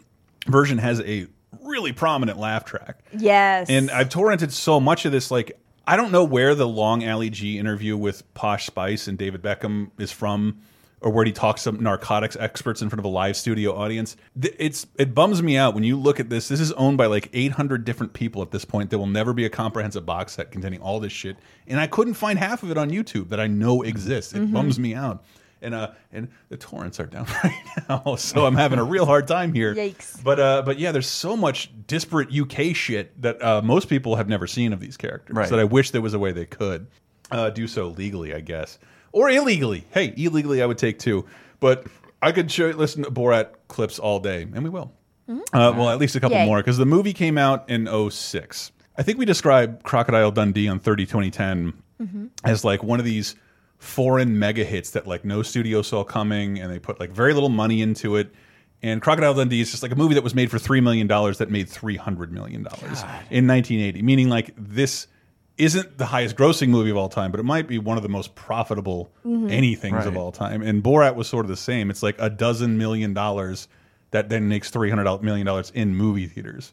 version has a really prominent laugh track. Yes. And I've torrented so much of this. Like, I don't know where the Long Ali G interview with Posh Spice and David Beckham is from, or where he talks to narcotics experts in front of a live studio audience. It's it bums me out when you look at this. This is owned by like 800 different people at this point. There will never be a comprehensive box set containing all this shit, and I couldn't find half of it on YouTube that I know exists. It Mhm. bums me out. And uh, and the torrents are down right now, so I'm having a real hard time here. Yikes. But uh, but yeah, there's so much disparate UK shit that uh, most people have never seen of these characters. Right. That I wish there was a way they could uh, do so legally, I guess, or illegally. Hey, illegally I would take two, But I could show listen to Borat clips all day, and we will. Uh, well, at least a couple Yay. more because the movie came out in 06. I think we described Crocodile Dundee on 30 2010 Mhm. as like one of these foreign mega hits that like no studio saw coming and they put like very little money into it. And crocodile dundee is just like a movie that was made for $3 million that made $300 million in 1980 meaning like this isn't the highest grossing movie of all time but it might be one of the most profitable Mhm. anythings of all time. And borat was sort of the same. It's like a dozen million dollars that then makes $300 million in movie theaters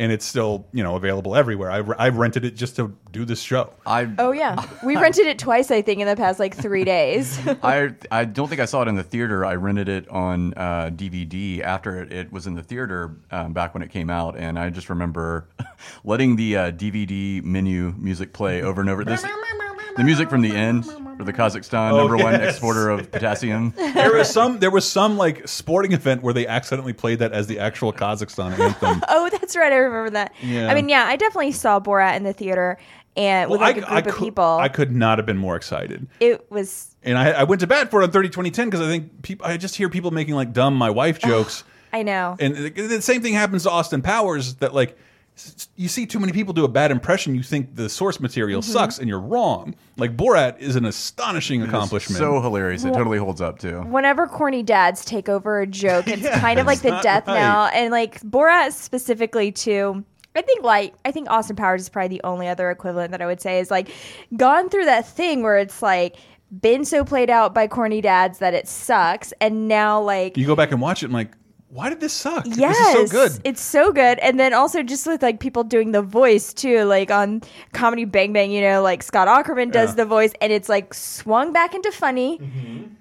and it's still you know available everywhere I, I rented it just to do this show I Oh yeah, we rented it twice. I think in the past like three days. I I don't think I saw it in the theater. I rented it on uh, DVD after it, it was in the theater um, back when it came out, and I just remember letting the uh, DVD menu music play over and over. This the music from the end for the Kazakhstan Oh, number one exporter of potassium. there was some there was some like sporting event where they accidentally played that as the actual Kazakhstan anthem. oh, that's right. I remember that. Yeah. I mean, yeah, I definitely saw Borat in the theater and with Well, like a I- I group of could- people. I could not have been more excited. it was. And I, I went to bat for it on 30 2010 because I think people I just hear people making like dumb my wife jokes. I know. and the, the same thing happens to Austin Powers that like s- you see too many people do a bad impression, you think the source material Mhm. sucks, and you're wrong. Like Borat is an astonishing accomplishment. So hilarious. It totally holds up too. Whenever corny dads take over a joke, it's Yeah, kind of like the death right. now, and like Borat specifically too. I think like I think Austin Powers is probably the only other equivalent that I would say is like gone through that thing where it's like been so played out by corny dads that it sucks, and now like you go back and watch it, and like, why did this suck? Yes, This is so good. It's so good, and then also just with like people doing the voice too, like on Comedy Bang Bang, you know, like Scott Aukerman does Yeah. the voice, and it's like swung back into funny,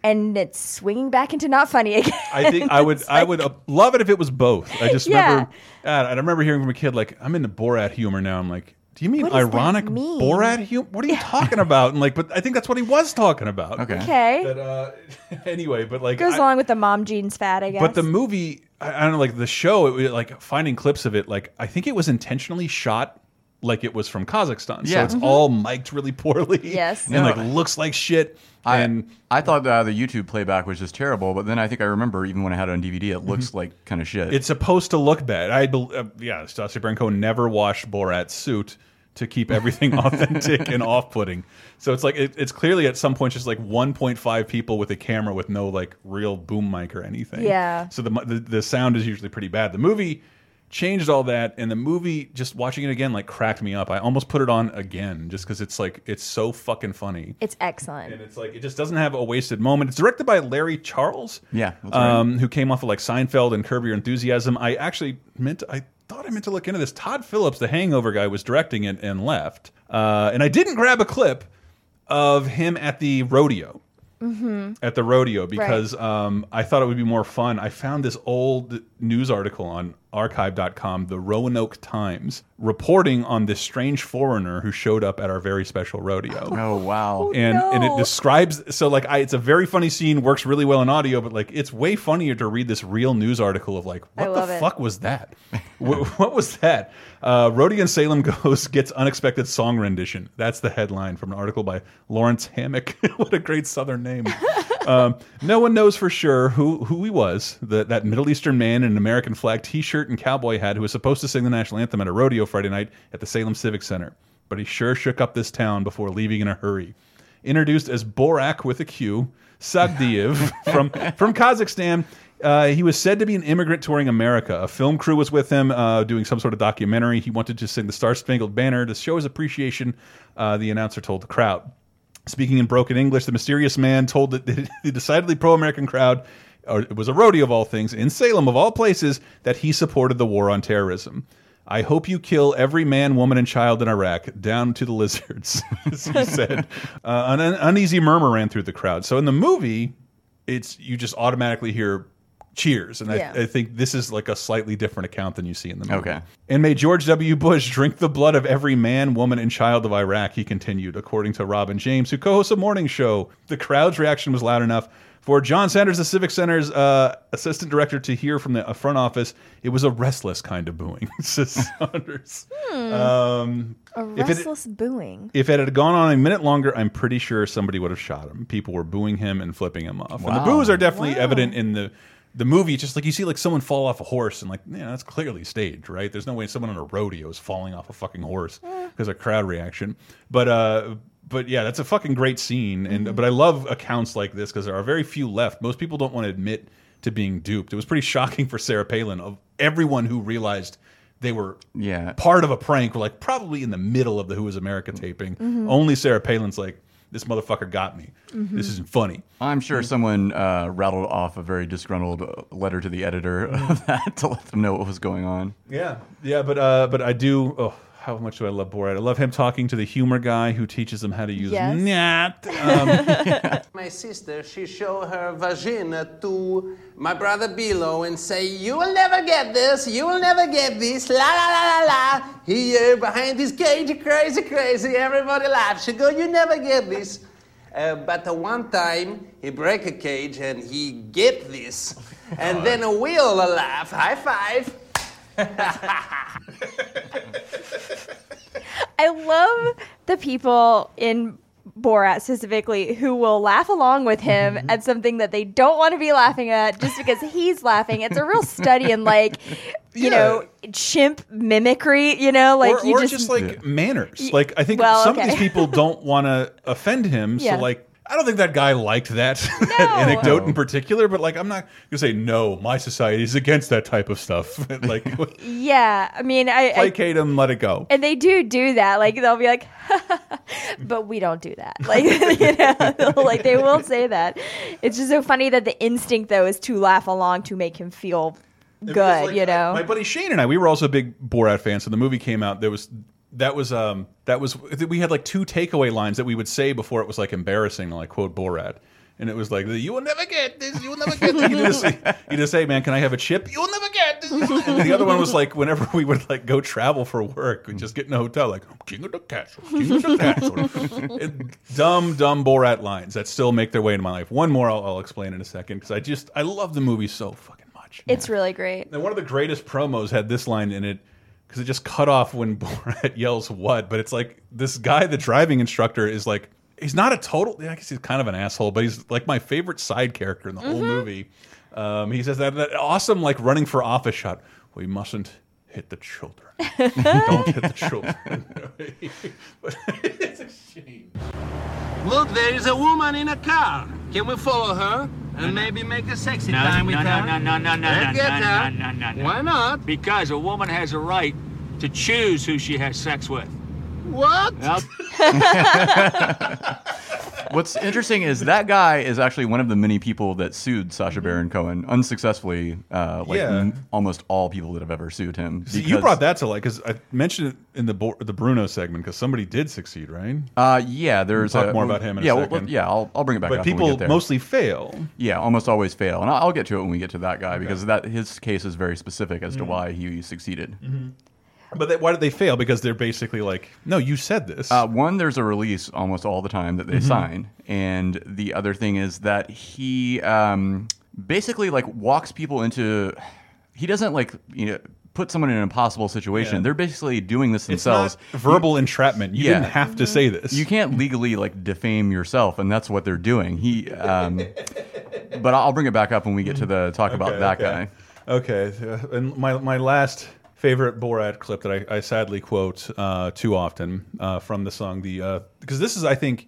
and it's swinging back into not funny again. I think I would I would uh, love it if it was both. I just Yeah. remember God, I remember hearing from a kid like I'm into Borat humor now. I'm like, do you mean What ironic mean? Borat humor? What are you talking about? And like, but I think that's what he was talking about. Okay. Okay. That, uh, anyway, but like Goes I- along with the mom jeans fad, I guess. But the movie, I, I don't know, like the show, it, was, like finding clips of it, like I think it was intentionally shot like it was from Kazakhstan. So Yeah. it's Mhm. all mic'd really poorly. Yes. And No. like looks like shit. I, and I thought uh, the YouTube playback was just terrible, but then I think I remember even when I had it on DVD, it looks like kind of shit. It's supposed to look bad. I bel uh, yeah, Sacha Baron Cohen never washed Borat's suit to keep everything authentic and off-putting. So it's like it, it's clearly at some point just like 1.5 people with a camera with no like real boom mic or anything. Yeah. So the the, the sound is usually pretty bad. The movie changed all that and the movie just watching it again like cracked me up. I almost put it on again just cuz it's like it's so fucking funny. it's excellent. And it's like it just doesn't have a wasted moment. It's directed by Larry Charles. Yeah, that's right. um, who came off of like Seinfeld and Curb Your Enthusiasm. I actually meant I thought I meant to look into this. Todd Phillips, the Hangover guy, was directing it and left. Uh, and I didn't grab a clip of him at the rodeo. Mm-hmm. At the rodeo because um, I thought it would be more fun. I found this old news article on archive.com, the Roanoke Times, reporting on this strange foreigner who showed up at our very special rodeo. Oh wow! and and it describes so like I, it's a very funny scene, works really well in audio, but like it's way funnier to read this real news article of like what the it. fuck was that? what, what was that? Uh, Rodeo in Salem Ghost gets unexpected song rendition. That's the headline from an article by Lawrence Hammack. what a great Southern name. Um, no one knows for sure who who he was. The, that Middle Eastern man in an American flag T-shirt and cowboy hat who was supposed to sing the national anthem at a rodeo Friday night at the Salem Civic Center. But he sure shook up this town before leaving in a hurry. Introduced as Borak with a Q, Sagdiyev from from Kazakhstan. Uh, he was said to be an immigrant touring America. A film crew was with him uh, doing some sort of documentary. He wanted to sing the Star Spangled Banner to show his appreciation. Uh, the announcer told the crowd. Speaking in broken English, the mysterious man told the, the decidedly pro American crowd, or it was a rodeo of all things, in Salem of all places, that he supported the war on terrorism. I hope you kill every man, woman, and child in Iraq, down to the lizards, he said. Uh, an un- uneasy murmur ran through the crowd. So in the movie, it's you just automatically hear cheers, and Yeah. I, I think this is like a slightly different account than you see in the movie. Okay. And may George W. Bush drink the blood of every man, woman, and child of Iraq, he continued, according to Robin James, who co hosts a morning show. The crowd's reaction was loud enough for John Sanders, the Civic Center's uh, assistant director, to hear from the uh, front office. It was a restless kind of booing, says Saunders. Hmm. Um, A if it- restless booing. if it had gone on a minute longer, I'm pretty sure somebody would have shot him. People were booing him and flipping him off. And the boos are definitely evident in the the movie. Just like you see, like someone fall off a horse, and like, yeah, that's clearly staged, right? There's no way someone on a rodeo is falling off a fucking horse because of crowd reaction. But uh, but yeah, that's a fucking great scene. And but I love accounts like this because there are very few left. Most people don't want to admit to being duped. It was pretty shocking for Sarah Palin of everyone who realized they were Yeah. part of a prank. Were like probably in the middle of the Who Is America taping. Mhm. Only Sarah Palin's like, this motherfucker got me. Mhm. This isn't funny. I'm sure someone uh, rattled off a very disgruntled uh, letter to the editor of that to let them know what was going on. Yeah, yeah, but uh, but I do. Oh, how much do I love Borat? I love him talking to the humor guy who teaches him how to use Yes. nyat. Um, My sister, she show her vagina to my brother Bilo and say, "You will never get this. You will never get this." La la la la la. Here behind this cage, crazy, crazy. Everybody laughs. She go, "You never get this." Uh, but uh, one time he break a cage and he get this, and then we all laugh. High five. I love the people in Borat specifically who will laugh along with him Mm-hmm. at something that they don't want to be laughing at just because he's laughing. It's a real study in like, you know, chimp mimicry, you know, like or, you or just, just, like manners. Like I think well, some of these people don't want to offend him. Yeah. So like. I don't think that guy liked that, that anecdote in particular, but like I'm not gonna say no. My society is against that type of stuff. like yeah. I mean, I, I placate him, let it go. and they do do that. Like they'll be like, but we don't do that. Like you know, like they will say that. It's just so funny that the instinct though is to laugh along to make him feel good. Like, you know, my buddy Shane and I, we were also big Borat fans. So the movie came out. There was that was um that was we had like two takeaway lines that we would say before it was like embarrassing like quote Borat. And it was like, you will never get this. You will never get this. You just, you just say, man, can I have a chip? You will never get this. And the other one was like, whenever we would like go travel for work, we just get in a hotel, like, king of the castle, king of the castle. Dumb, dumb Borat lines that still make their way into my life. One more I'll, I'll explain in a second because I just, I love the movie so fucking much it's really great. and one of the greatest promos had this line in it because it just cut off when Borat yells "what," but it's like this guy, the driving instructor, is like he's not a total. I guess he's kind of an asshole, but he's like my favorite side character in the whole movie. Um, he says that that awesome like running for office shot. We mustn't hit the children. Don't hit the children. But it's a shame. Look, there is a woman in a car. Can we follow her and maybe make a sexy No, time no, with no, her? no, no, no, no, Let's no, get no, her. no, no, no. Why not? Because a woman has a right to choose who she has sex with. What? Well, What's interesting is that guy is actually one of the many people that sued Sacha Baron Cohen unsuccessfully, uh, like Yeah. m- almost all people that have ever sued him. See, you brought that to light because I mentioned it in the Bo- the Bruno segment because somebody did succeed, right? Uh, yeah, there's We'll talk a- more about him in a yeah, well, yeah, I'll, I'll bring it back. But up when we people get there. mostly fail. Yeah, almost always fail, and I'll, I'll get to it when we get to that guy because that his case is very specific as to Mhm. why he succeeded. But they, why did they fail? Because they're basically like, no, you said this. Uh, one, there's a release almost all the time that they Mhm. sign, and the other thing is that he um, basically like walks people into. He doesn't like you know put someone in an impossible situation. Yeah. They're basically doing this themselves. verbal entrapment. You didn't have to say this. You can't legally like defame yourself, and that's what they're doing. He, um, but I'll bring it back up when we get to the talk about that okay. guy. Okay, and my my last favorite Borat clip that I, I sadly quote uh, too often uh, from the song the because this is I think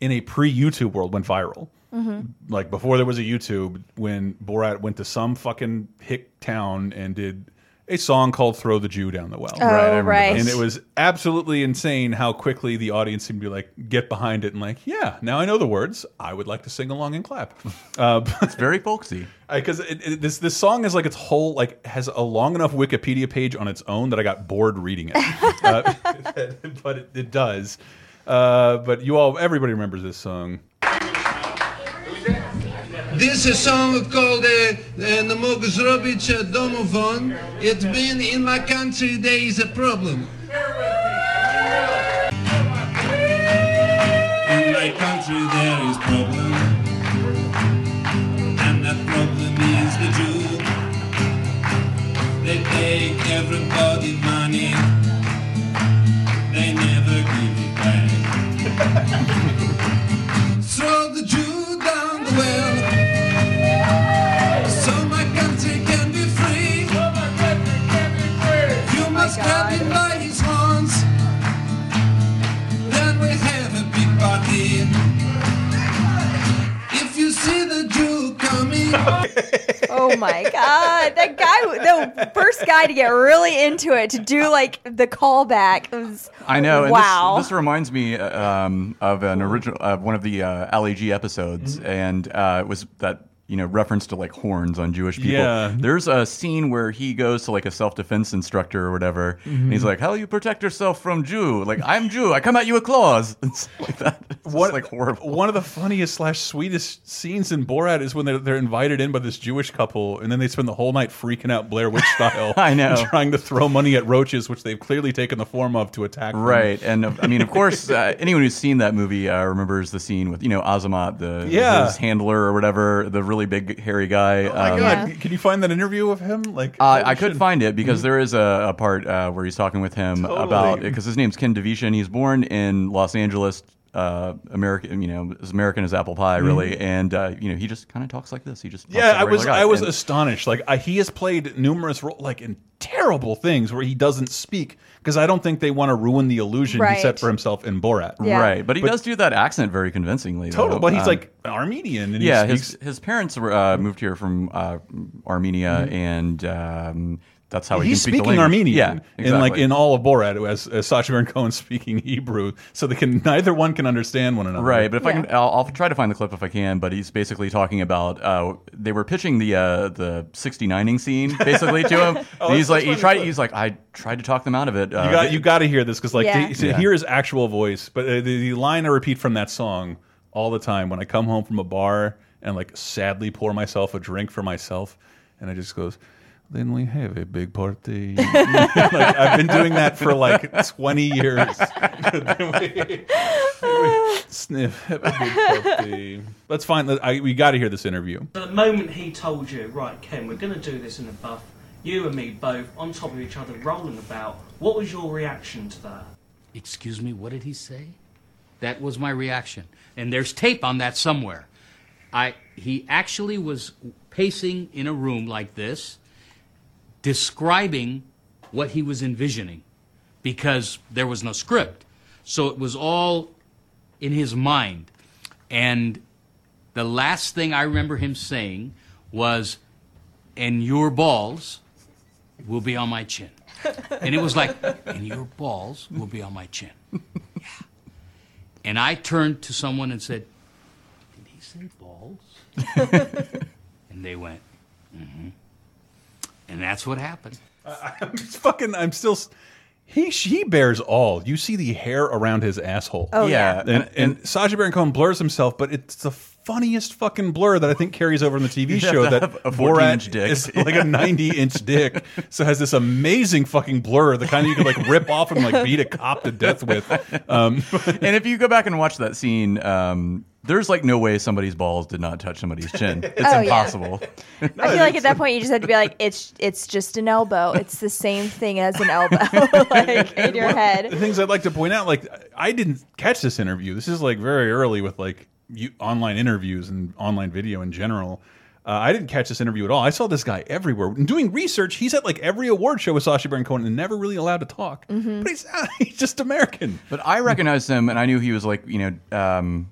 in a pre YouTube world went viral. Mhm. Like before there was a YouTube, when Borat went to some fucking hick town and did a song called "Throw the Jew Down the Well." Oh, Right, I right. And it was absolutely insane how quickly the audience seemed to be like get behind it and like, yeah, now I know the words. I would like to sing along and clap. Uh, it's very folksy because it, it, this this song is like its whole like has a long enough Wikipedia page on its own that I got bored reading it. uh, but it, it does. Uh, but you all, everybody remembers this song. This is a song called uh, uh, "Nie mogę zrobić uh. It's been in my country. There is a problem. In my country there is problem, and that problem is the Jew. They take everybody money, they never give it back. see the Jew coming. Oh my god, that guy, the first guy to get really into it, to do like the callback was. I know. And Wow. This, this reminds me uh, um, of an original of one of the uh, Ali episodes, Mm-hmm. and uh, it was that you know reference to like horns on Jewish people. Yeah. There's a scene where he goes to like a self defense instructor or whatever, and he's Mhm. like, "How do you protect yourself from Jew? Like I'm Jew. I come at you with claws." It's like that. It's What, like horrible. One of the funniest slash sweetest scenes in Borat is when they're, they're invited in by this Jewish couple, and then they spend the whole night freaking out Blair Witch style. I know. trying to throw money at roaches, which they've clearly taken the form of to attack. them. Right, and uh, I mean, of course, uh, anyone who's seen that movie uh, remembers the scene with you know Azamat, the Yeah. his handler or whatever, the really big hairy guy. Oh my um, god! Can you find that interview of him? Like, Uh, holy I could shit. find it because Mhm. there is a, a part uh, where he's talking with him Totally. about because his name's Ken Davitian. He's born in Los Angeles, uh, American. You know, as American as apple pie, really. Mhm. And uh, you know, he just kind of talks like this. He just Yeah, like a I was guy. I was And- astonished. Like I, he has played numerous roles, like in terrible things where he doesn't speak because I don't think they want to ruin the illusion he set for himself in Borat. Right, but he does do that accent very convincingly. Total, though. but he's Um, like Armenian. And yeah, he his his parents were uh, moved here from uh, Armenia, and um, that's how he he's can speak the speaking. Armenian. Yeah, exactly. in like in all of Borat, as, as Sacha Baron Cohen speaking Hebrew, so they can neither one can understand one another. Right, but if I can, I'll, I'll try to find the clip if I can. But he's basically talking about uh, they were pitching the uh, the 69ing scene basically to him. Oh, he's like, he tried. funny. He's like, I tried to talk them out of it. Uh, you got they- you got to hear this because like Yeah. to, to Yeah. hear his actual voice. But uh, the, the line I repeat from that song all the time when I come home from a bar and like sadly pour myself a drink for myself, and it just goes. Then we have a big party. like, I've been doing that for like 20 years. Then we- Sniff, have a big party. Let's find. I, we got to hear this interview. The moment he told you, right, Ken, we're going to do this in a buff, you and me both on top of each other, rolling about, what was your reaction to that? Excuse me, what did he say? That was my reaction. And there's tape on that somewhere. I he actually was pacing in a room like this, describing what he was envisioning because there was no script. So it was all in his mind. And the last thing I remember him saying was, and your balls will be on my chin. And it was like, and your balls will be on my chin. Yeah. And I turned to someone and said, Did he say balls? and they went, mm-hmm. And that's what happened. I'm fucking. I'm still. He she bears all. You see the hair around his asshole. Oh, yeah. and, And- and, Sacha Baron Cohen blurs himself, but it's the funniest fucking blur that I think carries over in the TV You show. to That have a Borat 14-inch dick. is like a 90 inch dick, so has this amazing fucking blur, the kind you could like rip off and like beat a cop to death with. Um, and if you go back and watch that scene, um, there's like no way somebody's balls did not touch somebody's chin. It's Oh, yeah. impossible. I feel like at that point you just have to be like, it's it's just an elbow. It's the same thing as an elbow, like in your One of head. The things I'd like to point out, like I didn't catch this interview. This is like very early with like you, online interviews and online video in general. Uh, I didn't catch this interview at all. I saw this guy everywhere. And doing research, he's at like every award show with Sacha Baron Cohen and never really allowed to talk. But he's, he's just American. But I recognized him, and I knew he was like, you know, um,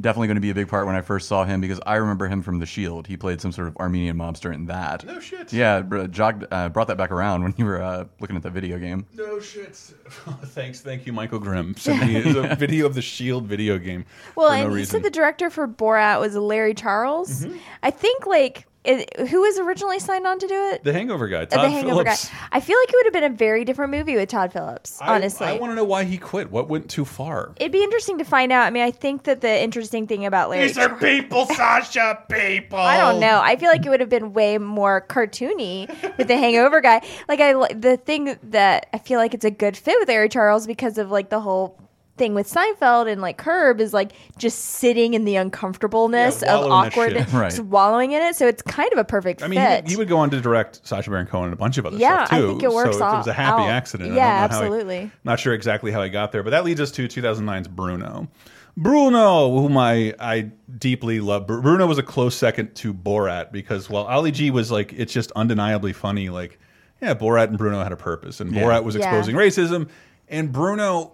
definitely going to be a big part when I first saw him because I remember him from The Shield. He played some sort of Armenian mobster in that. No shit. Yeah, jogged, uh, brought that back around when you were uh, looking at that video game. No shit. Thanks, thank you, Michael Grimm. Sent me a video of the Shield video game. Well, for and no he reason. said the director for Borat was Larry Charles. Mm-hmm. I think like it, who was originally signed on to do it? the Hangover guy, Uh, Todd the Hangover Phillips. guy. I feel like it would have been a very different movie with Todd Phillips. I- Honestly, I, want to know why he quit. What went too far? It'd be interesting to find out. I mean, I think that the interesting thing about Larry These are people, Sacha, people. I don't know. I feel like it would have been way more cartoony with the Hangover guy. Like I, the thing that I feel like it's a good fit with Larry Charles because of like the whole thing with Seinfeld and like Curb is like just sitting in the uncomfortableness Yeah, of wallow in that awkwardness. Right. just wallowing in it. So it's kind of a perfect I mean, fit. he, he would go on to direct Sacha Baron Cohen and a bunch of other Yeah, stuff I too. think it works so it was a happy out. accident. Yeah, don't know how he- absolutely. not sure exactly how he got there, but that leads us to 2009's Bruno. Bruno, whom I I deeply love. Bruno was a close second to Borat because while Ali G was like, it's just undeniably funny. Like, yeah, Borat and Bruno had a purpose, and Yeah. Borat was Yeah. exposing racism, and Bruno,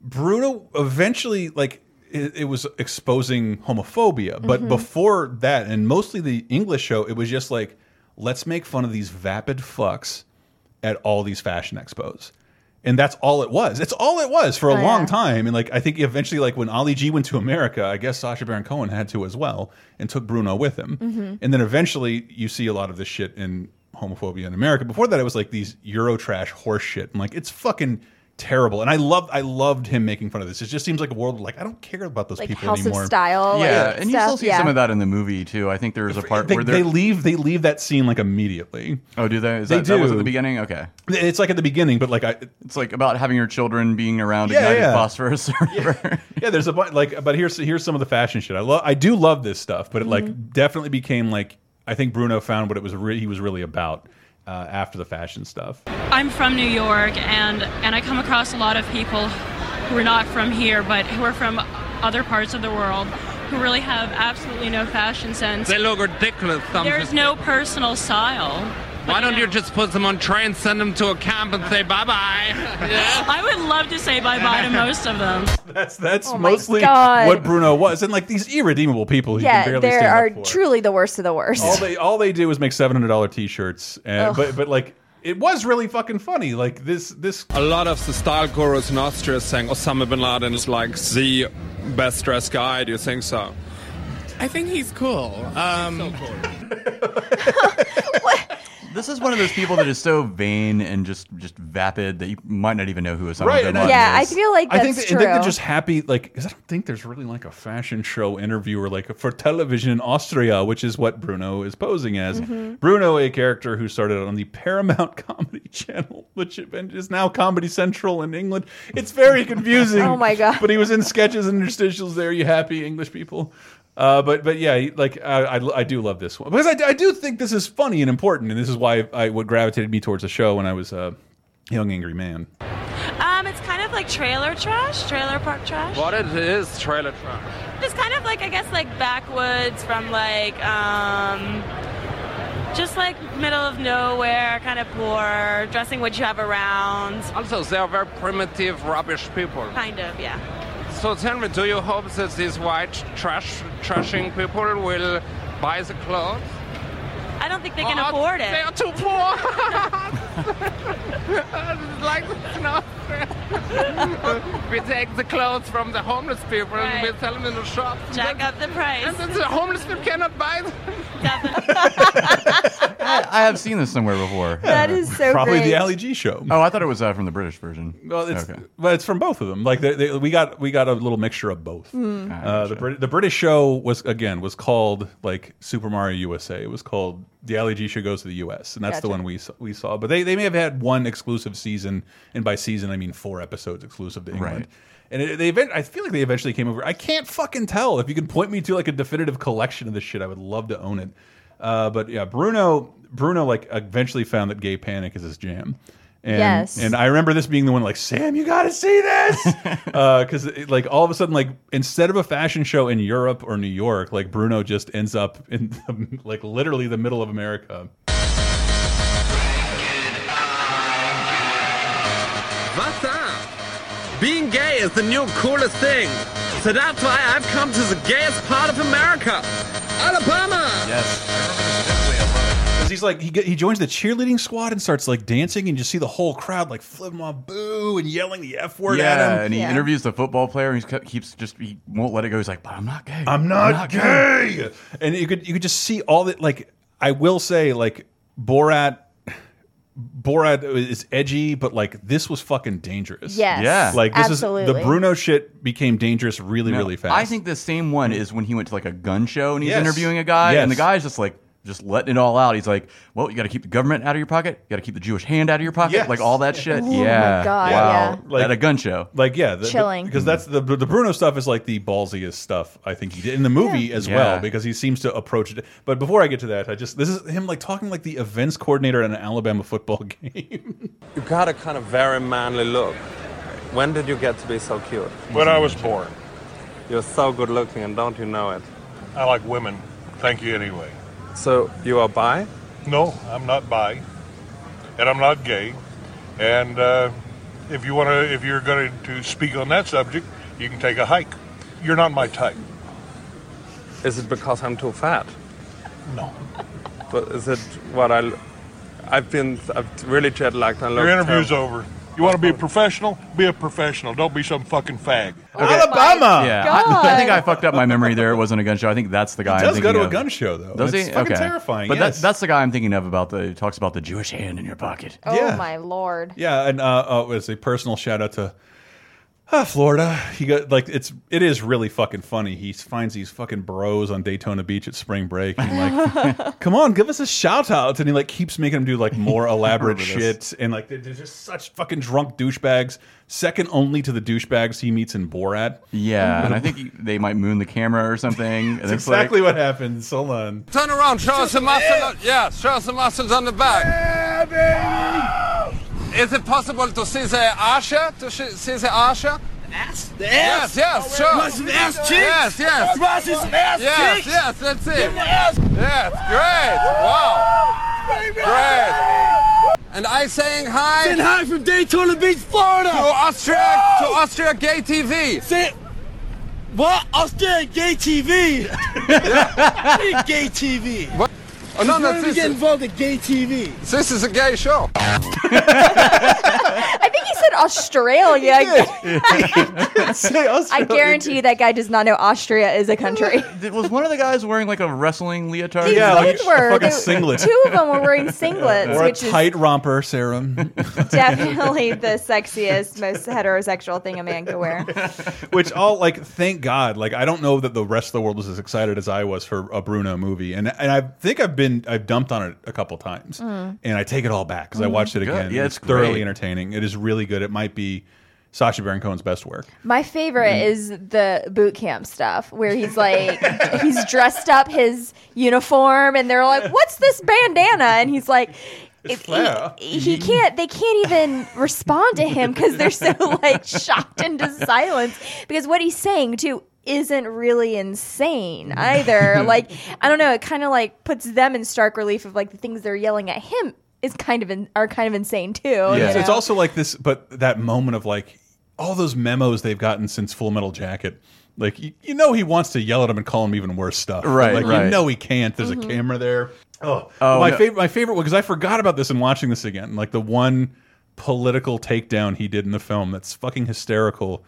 Bruno eventually like it, it was exposing homophobia. But Mhm. before that, and mostly the English show, it was just like, let's make fun of these vapid fucks at all these fashion expos. And that's all it was. It's all it was for a Oh, long yeah. time. And like I think eventually, like when Ali G went to America, I guess Sacha Baron Cohen had to as well, and took Bruno with him. Mhm. And then eventually, you see a lot of this shit in homophobia in America. Before that, it was like these Eurotrash horse shit, and like it's fucking terrible. And I loved, I loved him making fun of this. It just seems like a world where, like I don't care about those Like people House of anymore. Style, Yeah, like, and you still see yeah. some of that in the movie too. I think there's a part They, where they leave, they leave that scene like immediately. Oh, do they? Is They that, that was at the beginning. Okay, It's like at the beginning, but like I, it's like about having your children being around Yeah, ignited yeah. phosphorus. yeah, there's a bunch like, but here's here's some of the fashion shit. I love, I do love this stuff, but it Mm-hmm. like definitely became like I think Bruno found what it was re he was really about uh, after the fashion stuff. I'm from New York, and and I come across a lot of people who are not from here, but who are from other parts of the world, who really have absolutely no fashion sense. They look ridiculous. Some There's no personal style. Why don't you just put them on train, and send them to a camp, and say bye bye? I would love to say bye bye to most of them. That's that's Oh mostly God. what Bruno was, and like these irredeemable people. He yeah, can barely there stand are up for. truly the worst of the worst. all they all they do is make seven hundred dollar t-shirts, and Ugh. but but like it was really fucking funny. Like this this A lot of the style gurus in Austria saying Osama bin Laden is like the best dressed guy. Do you think so? I think he's cool. Um, This is one of those people that is so vain and just just vapid that you might not even know who Osama Right, bin Laden yeah, I feel like I think, that, I think they're just happy, like, because I don't think there's really like a fashion show interviewer like for television in Austria, which is what Bruno is posing as. Mhm. Bruno, a character who started on the Paramount Comedy Channel, which is now Comedy Central in England. It's very confusing. Oh my God. But he was in sketches and interstitials there. You happy English people? Uh, but but yeah, like I, I I do love this one because I, I do think this is funny and important, and this is why I what gravitated me towards the show when I was a young angry man. Um, it's kind of like trailer trash, trailer park trash. What it is, trailer trash. It's kind of like I guess like backwoods from like um, just like middle of nowhere, kind of poor, dressing what you have around. Also, they are very primitive, rubbish people. Kind of, yeah. So tell me, do you hope that these white trash trashing people will buy the clothes? I don't think they can Oh, afford it. They are too poor. like, no. we take the clothes from the homeless people and we sell them in the shop. Jack up the price. And the homeless people cannot buy them. I, I have seen this somewhere before. That is so Probably great. the Ali G show. Oh, I thought it was uh, from the British version. Well, it's okay. but it's from both of them. Like they, they, we got we got a little mixture of both. Hmm. Uh, the Brit the British show was again was called like Super Mario USA. It was called the Ali G show goes to the US, and that's the one we saw, we saw. But they they may have had one exclusive season, and by season I mean four episodes exclusive to England. Right. And it, they event, I feel like they eventually came over. I can't fucking tell. If you can point me to like a definitive collection of this shit, I would love to own it. Uh, but yeah, Bruno Bruno like eventually found that Gay Panic is his jam. And, Yes. And I remember this being the one like Sam, you got to see this uh, because like all of a sudden like instead of a fashion show in Europe or New York, like Bruno just ends up in the, like literally the middle of America. What's up? Being gay is the new coolest thing. So that's why I've come to the gayest part of America, Alabama. Yes. Because he's like he he joins the cheerleading squad and starts like dancing, and you see the whole crowd like flipping him off, boo, and yelling the f word yeah, at him. and he interviews the football player, and he keeps just he won't let it go. He's like, "But I'm not gay. I'm not, gay. And you could you could just see all that. Like I will say, like Borat. Borat is edgy, but like this was fucking dangerous. Yes, Yeah. like this absolutely. is the Bruno shit became dangerous really, No, really fast. I think the same one is when he went to like a gun show and he's Yes. interviewing a guy, and the Yes. guy's just like just letting it all out. He's like, "Well, you got to keep the government out of your pocket. You got to keep the Jewish hand out of your pocket. Yes. Like all that shit. Oh my yeah, God, wow. yeah. At a gun show. Like yeah, the, Chilling. because that's the the Bruno stuff is like the ballsiest stuff I think he did in the movie as Yeah. well because he seems to approach it. But before I get to that, I just this is him like talking like the events coordinator at an Alabama football game. You got a kind of very manly look. When did you get to be so cute? When I was born. You're so good looking, and don't you know it? I like women. Thank you anyway. So you are bi? No, I'm not bi, and I'm not gay. And uh, if you want to, if you're going to speak on that subject, you can take a hike. You're not my type. Is it because I'm too fat? No. But is it what I? I've been. I've really jet lagged. I Your interview's terrible. over. You want to be a professional? Be a professional. Don't be some fucking fag. Alabama. Yeah, I, I think I fucked up my memory there. It wasn't a gun show. I think that's the guy. He I'm does go thinking to a gun show, though, Does and he? it's fucking okay. terrifying, But yes. that, that's the guy I'm thinking of about the. Talks about the Jewish hand in your pocket. Oh Yeah. my lord. Yeah, and uh, uh, as a personal shout out to uh, Florida, he got like it's it is really fucking funny. He finds these fucking bros on Daytona Beach at spring break, and like, come on, give us a shout out, and he like keeps making them do like more elaborate shit, this. and like they're, they're just such fucking drunk douchebags, second only to the douchebags he meets in Borat. Yeah, and I think he, they might moon the camera or something. That's it's like- exactly what happens. Hold on. Turn around, show us some muscle. Yeah, show us some muscles on the back. Is it possible to see the Asha? To sh- see the Asha? Ass? The ass? Yes, oh, yes, sure. You want some ass cheeks? Yes, yes. You want to see some ass Yes, cheeks? yes, let's see. Ass. Yes, great. Wow. Great. And I saying hi. Saying hi from Daytona Beach, Florida. To Austria, to Austria Gay TV. Say, what? Australia Gay TV. Hey, gay TV. What? Oh, no, Since no, when did this get is- involved in gay TV? This is a gay show. I think he said Australia. I guarantee you that guy does not know Austria is a country. Was one of the guys wearing like a wrestling leotard? Yeah, like They were. a fucking They- singlet. Two of them were wearing singlets, or a which is tight romper, Sarah. definitely the sexiest, most heterosexual thing a man could wear. Which all like, thank God. Like, I don't know that the rest of the world was as excited as I was for a Bruno movie, and and I think I've been I've dumped on it a couple times, Mm. and I take it all back because I Mhm. watched it again. Yeah, it's, it's thoroughly great. entertaining. It is really good. It might be Sacha Baron Cohen's best work. My favorite Mm. is the boot camp stuff where he's like, he's dressed up his uniform, and they're like, "What's this bandana?" And he's like. It- he, he can't. They can't even respond to him because they're so like shocked into silence. Because what he's saying too isn't really insane either. like I don't know. It kind of like puts them in stark relief of like the things they're yelling at him is kind of in, are kind of insane too. Yeah, you it's also like this, but that moment of like all those memos they've gotten since Full Metal Jacket. Like you, you know, he wants to yell at him and call him even worse stuff. Right, Like right. you know, he can't. There's Mm-hmm. a camera there. Oh, Oh, my no. favorite. My favorite one because I forgot about this in watching this again. Like the one political takedown he did in the film that's fucking hysterical.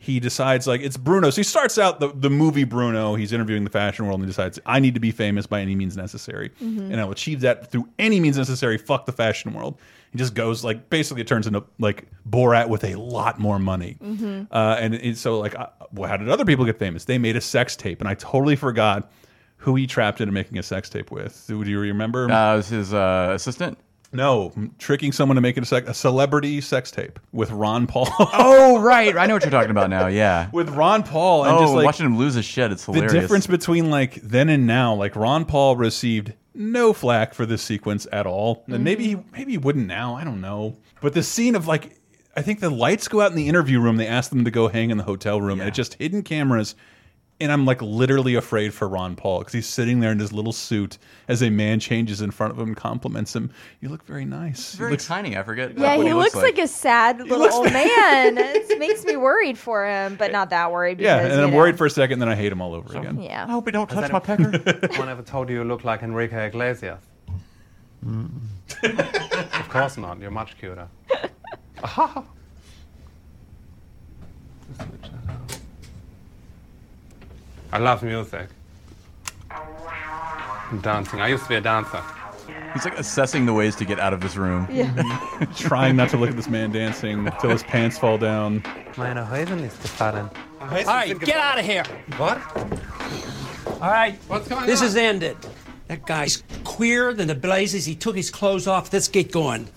He decides like it's Bruno. So he starts out the the movie Bruno. He's interviewing the fashion world and he decides I need to be famous by any means necessary, Mhm. and I'll achieve that through any means necessary. Fuck the fashion world. He just goes like basically it turns into like Borat with a lot more money. Mhm. Uh, and it, so like, uh, well, how did other people get famous? They made a sex tape, and I totally forgot who he trapped into making a sex tape with. Do you remember? Uh, was his uh, assistant? No, tricking someone to make it a, a celebrity sex tape with Ron Paul. oh, right. I know what you're talking about now. Yeah. with Ron Paul and oh, just like watching him lose his shit. It's hilarious. the difference between like then and now. Like Ron Paul received no flack for this sequence at all, and mm. maybe he, maybe he wouldn't now. I don't know. But the scene of like, I think the lights go out in the interview room. They ask them to go hang in the hotel room, and it's just hidden cameras. And I'm like literally afraid for Ron Paul because he's sitting there in his little suit as a man changes in front of him and compliments him. You look very nice. Very tiny. I forget. Yeah, what he looks like. a sad little looks old man. it makes me worried for him, but not that worried. Yeah, and I'm know. worried for a second, then I hate him all over again. Yeah. I hope he don't Has touch my any- pecker. One ever told you you look like Enrique Iglesias? Mm. of course not. You're much cuter. Aha. I love music. Dancing. I used to be a dancer. He's like assessing the ways to get out of this room. Trying not to look at this man dancing until his pants fall down. Meine Häuser ist gefallen. All right, get out of here. What? All right. What's going this on? This is ended. That guy's queer than the blazes. He took his clothes off. Let's get going.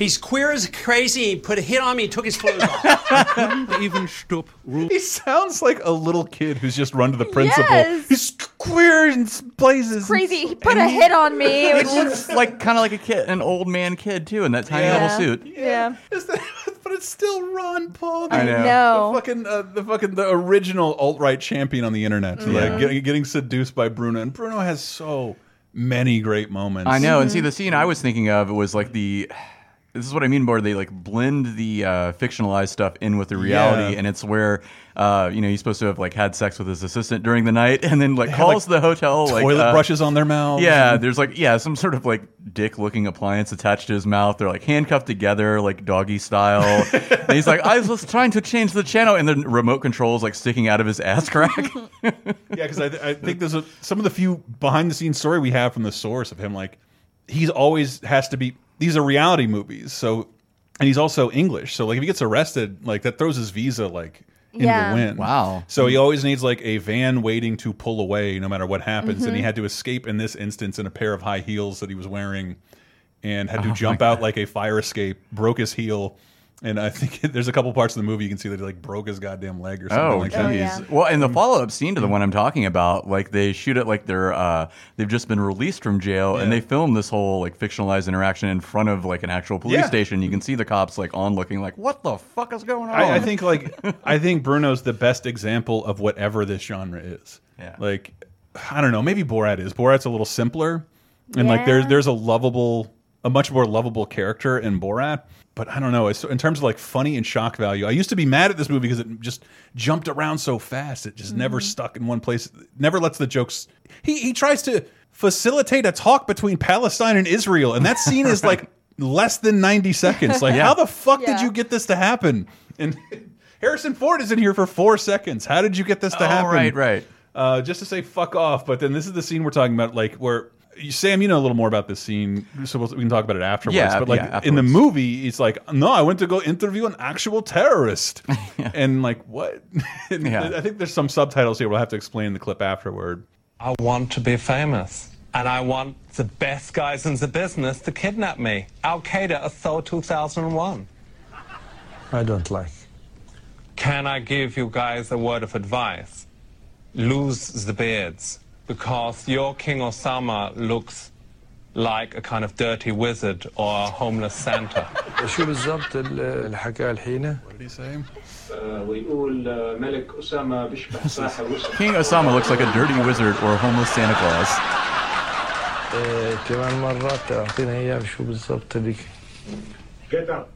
He's queer as crazy. He put a hit on me and took his clothes off. even stop. He sounds like a little kid who's just run to the principal. Yes. He's queer and blazes. Crazy. He put a hit on me. It He was looks like kind of like a kid, an old man kid too, in that tiny Yeah. little suit. yeah. but it's still Ron Paul. I know. know. The fucking, uh, the fucking, the original alt right champion on the internet. Yeah. Like getting, getting seduced by Bruno, and Bruno has so many great moments. I know, Mm-hmm. and see, the scene I was thinking of was like the. This is what I mean, where they like blend the uh, fictionalized stuff in with the reality, Yeah. and it's where uh, you know he's supposed to have like had sex with his assistant during the night, and then like They calls like, the hotel like toilet uh, brushes on their mouth. Yeah, there's like yeah some sort of like dick-looking appliance attached to his mouth. They're like handcuffed together, like doggy style. and he's like, I was trying to change the channel, and the remote control is like sticking out of his ass crack. Yeah, because I, I think there's a, some of the few behind the scenes story we have from the source of him. Like he's always has to be. These are reality movies, so and he's also English. So like if he gets arrested, like that throws his visa like into Yeah. the wind. Wow. So he always needs like a van waiting to pull away no matter what happens, and he Mhm. had to escape in this instance in a pair of high heels that he was wearing, and had to Oh jump out like a fire escape, broke his heel. And I think there's a couple parts of the movie you can see that he like broke his goddamn leg or something Oh, like jeez. that. yeah. Well, in the follow-up scene to the one I'm talking about, like they shoot it like they're uh, they've just been released from jail, and they film this whole like fictionalized interaction in front of like an actual police Yeah. station. You can see the cops like on looking like, "What the fuck is going on?" I, I think like I think Bruno's the best example of whatever this genre is. Yeah. Like I don't know, maybe Borat is. Borat's a little simpler, and like there's there's a lovable, a much more lovable character in Borat. But I don't know. In terms of like funny and shock value, I used to be mad at this movie because it just jumped around so fast. It just never stuck in one place. Never lets the jokes. He he tries to facilitate a talk between Palestine and Israel, and that scene is like less than ninety seconds. Like, Yeah. how the fuck did you get this to happen? And Harrison Ford is in here for four seconds. How did you get this to Oh, happen? right, right. Uh, just to say fuck off. But then this is the scene we're talking about, like where Sam, you know a little more about this scene, so we'll, can talk about it afterwards. Yeah, but like yeah, in the movie, it's like, no, I went to go interview an actual terrorist, and like what? And Yeah. I think there's some subtitles here. We'll have to explain the clip afterward. I want to be famous. And I want the best guys in the business to kidnap me. Al Qaeda assault 2001. I don't like. Can I give you guys a word of advice? Lose the beards Because your King Osama looks like a kind of dirty wizard or a homeless Santa. شو بالضبط ال- الحكايه الحينه؟ What did he say? ويقول ملك أسامة بيشبه ساحر وسخ King Osama looks like a dirty wizard or a homeless Santa Claus. إيه كمان مرة تعطينا اياه شو بالضبط هذيك Get out.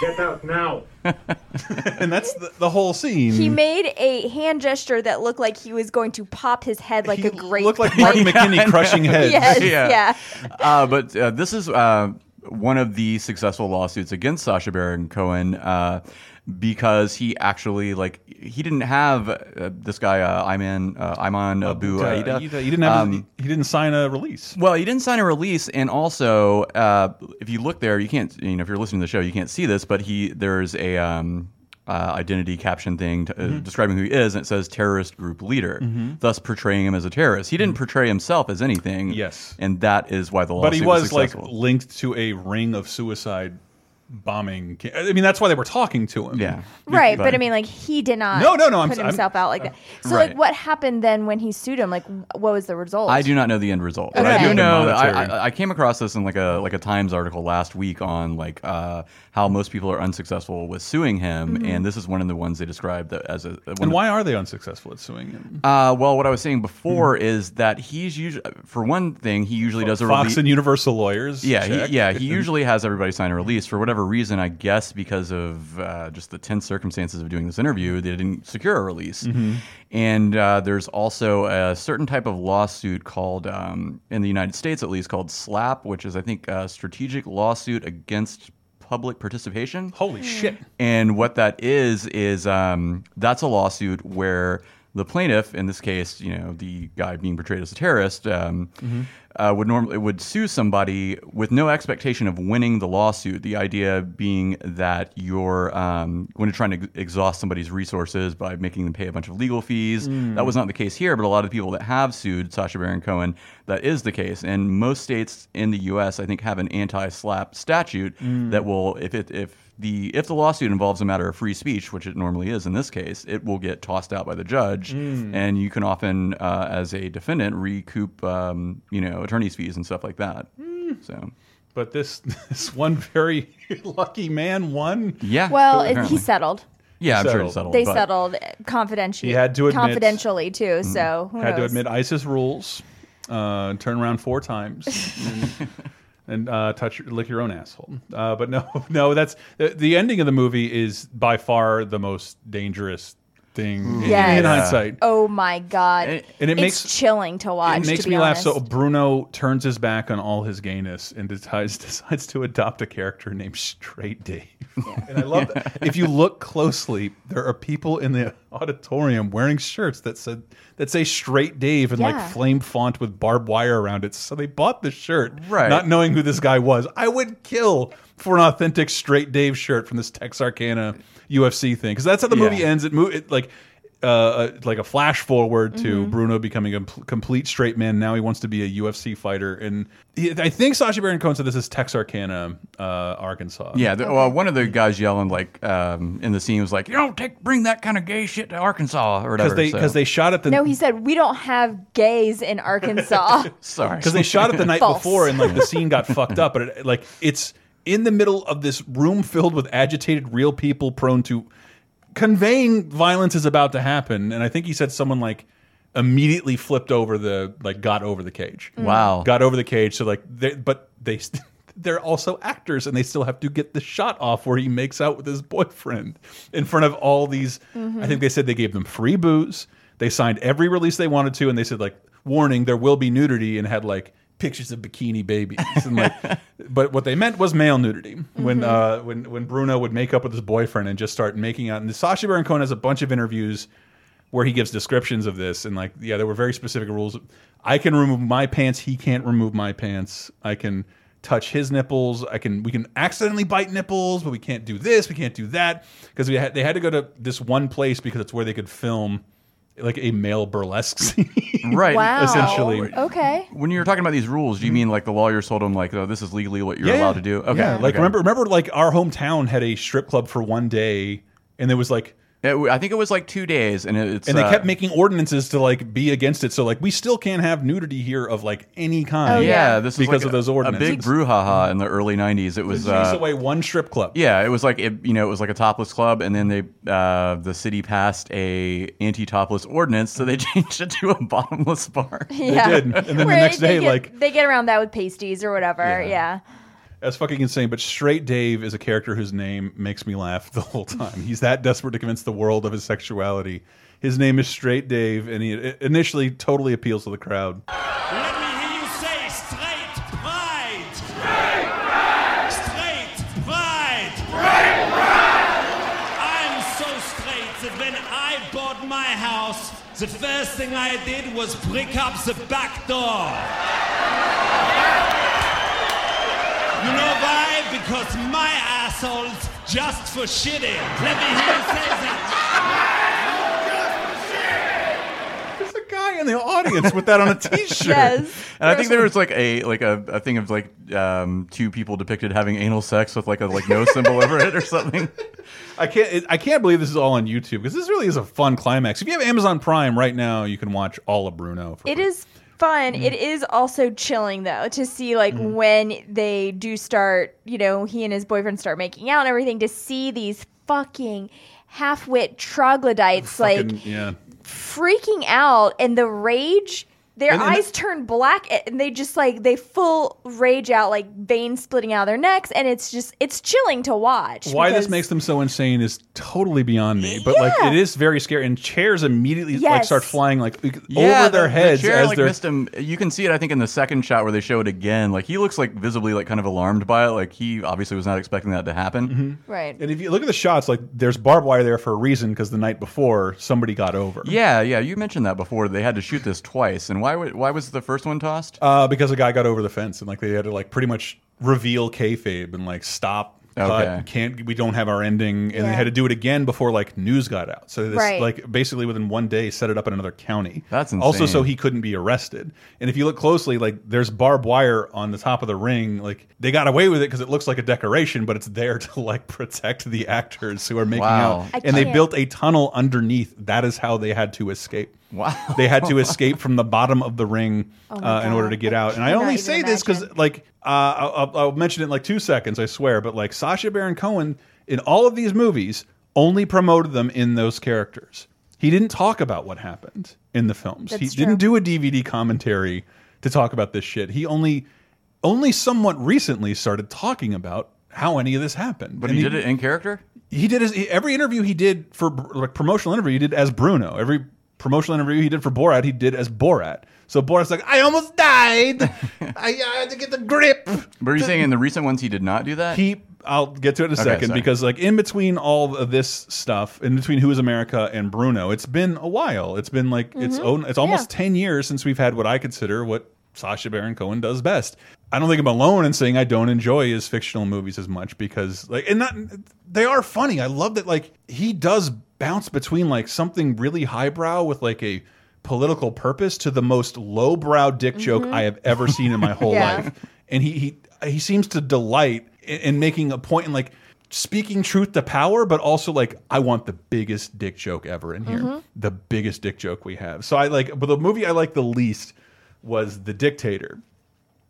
Get out now. and that's the, the whole scene. He made a hand gesture that looked like he was going to pop his head like a grape. looked like Mark McKinney crushing heads. Yes, Yeah. yeah. Uh, but uh, this is uh, one of the successful lawsuits against Sacha Baron Cohen uh, because he actually like he didn't have uh, this guy uh, Ayman uh, Abu Uh, Aita. he, he didn't have. Um, he didn't sign a release. well, he didn't sign a release, and also, uh, if you look there, you can't. You know, if you're listening to the show, you can't see this, but he there's a um, uh, identity caption thing to, uh, Mhm. describing who he is, and it says terrorist group leader, Mhm. thus portraying him as a terrorist. He didn't portray himself as anything. Yes. and that is why the lawsuit But he was like linked to a ring of suicide bombing. I mean, that's why they were talking to him. Yeah. Right, but, I mean, like he did not. No, no, no, I'm Put s- I'm- himself out like that. So, Right. like, what happened then when he sued him? Like, what was the result? I do not know the end result. But I do know that I, I, I came across this in like a like a Times article last week on like uh, how most people are unsuccessful with suing him, Mhm. and this is one of the ones they described that as a. one And of- why are they unsuccessful at suing him? Uh, well, what I was saying before Hmm. is that he's usually, for one thing, he usually does a Fox release. and Universal lawyers. Yeah, he, yeah, he usually has everybody sign a release for whatever reason. I guess because of uh, just the tense circumstances of doing this interview, they didn't secure a release. Mhm. And uh, there's also a certain type of lawsuit called, um, in the United States at least, called SLAPP, which is I think a strategic lawsuit against public participation. Holy shit! And what that is is um, that's a lawsuit where the plaintiff, in this case, you know, the guy being portrayed as a terrorist, um, Mhm. uh, would normally would sue somebody with no expectation of winning the lawsuit. The idea being that you're um, when you're trying to ex- exhaust somebody's resources by making them pay a bunch of legal fees. Mm. That was not the case here, but a lot of people that have sued Sacha Baron Cohen, that is the case. And most states in the U.S. I think have an anti-SLAPP statute Mm. that will, if it if the if the lawsuit involves a matter of free speech, which it normally is in this case, it will get tossed out by the judge, Mm. and you can often, uh, as a defendant, recoup um, you know attorney's fees and stuff like that. Mm. So, But this this one very lucky man won. yeah. Well, it, he settled. Yeah, I'm sure Settled. he settled. They settled confidentially. He had to admit- confidentially too. So who had to admit ISIS rules, uh, turn around four times, and, uh, touch lick your own asshole. Uh, but no, no, that's the ending of the movie is by far the most dangerous thing mm. in- Yes. in hindsight. Oh my god! And it it's makes- chilling to watch. It makes to me be laugh. So Bruno turns his back on all his gayness and decides decides to adopt a character named Straight Dave. And I love that. If you look closely, there are people in the auditorium wearing shirts that said that say Straight Dave in Yeah. like flame font with barbed wire around it. So they bought the shirt, Right. not knowing who this guy was. I would kill for an authentic Straight Dave shirt from this Texarkana UFC thing because that's how the movie Yeah. ends. It mo it like uh, uh, like a flash forward to Mhm. Bruno becoming a complete straight man. Now he wants to be a UFC fighter, and he, I think Sacha Baron Cohen said this is Texarkana, uh, Arkansas. Yeah, the, well, one of the guys yelling like um, in the scene was like, "You don't take bring that kind of gay shit to Arkansas or whatever." because they so- because they shot at the no, he said we don't have gays in Arkansas. sorry because they shot it the night False. before and like the scene got fucked up but it, like it's in the middle of this room filled with agitated real people prone to conveying violence is about to happen and i think he said someone like immediately flipped over the like got over the cage Mm. Wow. got over the cage so like they but they they're also actors and they still have to get the shot off where he makes out with his boyfriend in front of all these Mhm. i think they said they gave them free booze they signed every release they wanted to and they said like warning there will be nudity and had like pictures of bikini babies and like but what they meant was male nudity. When Mhm. uh when when bruno would make up with his boyfriend and just start making out and Sacha Baron Cohen has a bunch of interviews where he gives descriptions of this and like yeah there were very specific rules. I can remove my pants he can't remove my pants. I can touch his nipples i can we can accidentally bite nipples but we can't do this we can't do that because we had they had to go to this one place because it's where they could film like a male burlesque scene right Wow. essentially Okay. When you're talking about these rules, do you mean like the lawyers told them like, "Oh, this is legally what you're allowed to do"? Okay, yeah. Like okay. remember, remember, like our hometown had a strip club for one day, and there was like It, I think it was like two days, and it- it's and they uh, kept making ordinances to like be against it. So like we still can't have nudity here of like any kind. Oh, yeah, this was because like of those a, a ordinances. big brouhaha in the early '90s. It was It takes uh, away one strip club. Yeah, it was like it, you know, it was like a topless club, and then they uh, the city passed a anti-topless ordinance, so they changed it to a bottomless bar. Yeah. did. And then the next day, get- like- they get around that with pasties or whatever. Yeah. That's fucking insane. But Straight Dave is a character whose name makes me laugh the whole time. He's that desperate to convince the world of his sexuality. His name is Straight Dave, and he initially totally appeals to the crowd. Let me hear you say straight pride. Straight pride. Straight pride. Straight pride. I'm so straight that when I bought my house, the first thing I did was brick up the back door. You know why? Because my asshole's just for shitting. Let me hear you say that. There's a guy in the audience with that on a T-shirt. Yes. And I think there was like a like a, a thing of like um, two people depicted having anal sex with like a like no symbol over it or something. I can't. it- I can't believe this is all on YouTube because this really is a fun climax. If you have Amazon Prime right now, you can watch all of Bruno. For It is fun. Mm. It is also chilling though to see like when they do start, you know, he and his boyfriend start making out and everything to see these fucking half-wit troglodytes like yeah. freaking out and the rage their And- and eyes turn black and they just like they full rage out like veins splitting out of their necks and it's just it's chilling to watch Why this makes them so insane is totally beyond me. But like, it is very scary. And chairs immediately like start flying like over Yeah, their heads The chair, as like, they're. missed him. You can see it, I think, in the second shot where they show it again. Like he looks like visibly like kind of alarmed by it. Like he obviously was not expecting that to happen. Mm-hmm. right And if you look at the shots, like there's barbed wire there for a reason because the night before somebody got over. Yeah, yeah. You mentioned that before. They had to shoot this twice, and why? Wa- Why was the first one tossed? Uh, because a guy got over the fence and like they had to like pretty much reveal kayfabe and like stop. Cut, Okay. can't we don't have our ending, and Yeah. they had to do it again before like news got out. So this Right. like basically within one day set it up in another county. That's Also, so he couldn't be arrested. And if you look closely, like there's barbed wire on the top of the ring. Like they got away with it because it looks like a decoration, but it's there to like protect the actors who are making Wow. out. I And they built a tunnel underneath. That is how they had to escape. Wow. They had to escape from the bottom of the ring Oh uh, in order to get I out. And I cannot only even say this because, like, uh, I'll, I'll- I'll mention it in like two seconds, I swear. But like, Sacha Baron Cohen in all of these movies only promoted them in those characters. He didn't talk about what happened in the films. he That's didn't do a DVD commentary to talk about this shit. He only, only somewhat recently started talking about how any of this happened. But And he did it in character. he did his he- every interview he did for like promotional interview he did as Bruno. Every promotional interview he did for Borat he did as Borat. So Borat's like, I almost died. I, I had to get the grip. But are you saying in the recent ones he did not do that? He, I'll get to it in a Okay, second sorry. because like in between all of this stuff, in between Who Is America and Bruno, it's been a while. It's been like it's Mhm. own. It's almost Yeah. ten years since we've had what I consider what Sacha Baron Cohen does best. I don't think I'm alone in saying I don't enjoy his fictional movies as much because like and not they are funny. I love that like he does bounce between like something really highbrow with like a political purpose to the most lowbrow dick joke I have ever seen in my whole Yeah. life. And he he he seems to delight in, in making a point and like speaking truth to power, but also like I want the biggest dick joke ever in here, Mhm. the biggest dick joke we have. So I like, but the movie I like the least was The Dictator.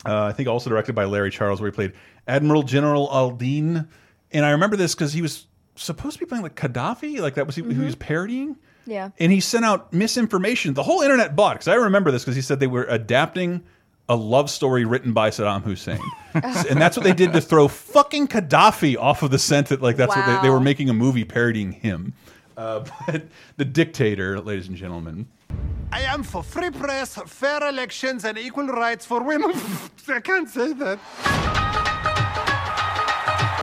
Uh, I think also directed by Larry Charles, where he played Admiral General Aladeen. And I remember this because he was supposed to be playing like Gaddafi, like that was he, who he was parodying. yeah And he sent out misinformation. The whole internet bought because I remember this because he said they were adapting a love story written by Saddam Hussein, and that's what they did to throw fucking Gaddafi off of the scent. That like that's what they, they were making a movie parodying him. Uh, but the dictator, ladies and gentlemen, I am for free press, fair elections, and equal rights for women. I can't say that.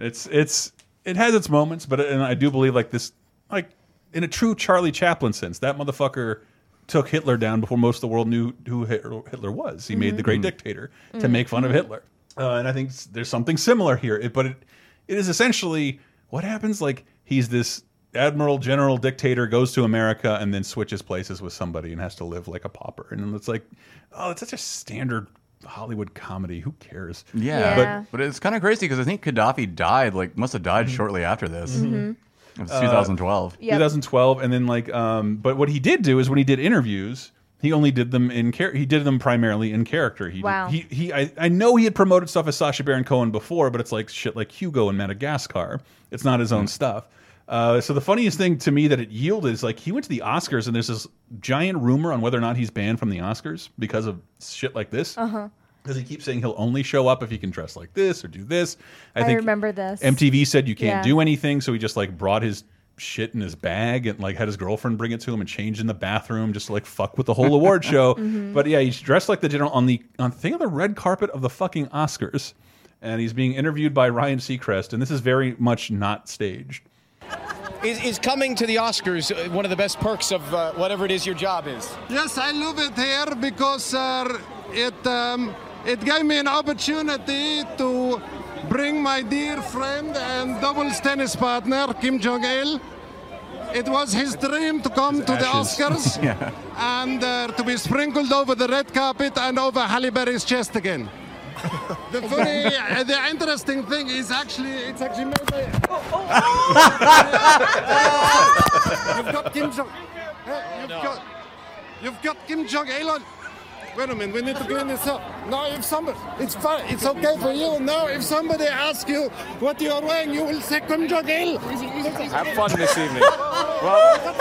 It's it's it has its moments, but and I do believe like this, like in a true Charlie Chaplin sense, that motherfucker took Hitler down before most of the world knew who Hitler Hitler was. He made the great Mhm. dictator to Mhm. make fun of Hitler, uh, and I think there's something similar here. It, but it it is essentially what happens. Like he's this admiral general dictator goes to America and then switches places with somebody and has to live like a pauper, and it's like, oh, it's such a standard Hollywood comedy. Who cares? Yeah, but but it's kind of crazy because I think Gaddafi died like must have died shortly after this. Mhm. It was Uh, 2012. 2012, and then like, um, but what he did do is when he did interviews, he only did them in char He did them primarily in character. He, did- Wow. he, he. I, I know he had promoted stuff as Sacha Baron Cohen before, but it's like shit like Hugo and Madagascar. It's not his own stuff. Uh, so the funniest thing to me that it yielded is like he went to the Oscars, and there's this giant rumor on whether or not he's banned from the Oscars because of shit like this. Uh huh. Because he keeps saying he'll only show up if he can dress like this or do this. I think remember this. MTV said you can't Yeah. do anything, so he just like brought his shit in his bag and like had his girlfriend bring it to him and changed in the bathroom just to like fuck with the whole award show. Mhm. But yeah, he's dressed like the general on the on thing of the red carpet of the fucking Oscars, and he's being interviewed by Ryan Seacrest, and this is very much not staged. Is, is coming to the Oscars uh, one of the best perks of uh, whatever it is your job is? Yes, I love it here because uh, it um, it gave me an opportunity to bring my dear friend and doubles tennis partner Kim Jong Il. It was his dream to come to the. Oscars Yeah. and uh, to be sprinkled over the red carpet and over Halle Berry's chest again. The funny, uh, the interesting thing is actually, it's actually made by. you've got Kim Jong. Hey, you've got, you've got Kim Jong Il on. Wait a minute, we need to clean this up. Now, if somebody, it's fine, it's okay for you. Now, if somebody asks you what you are wearing, you will say Kim Jong Il. Have fun this evening.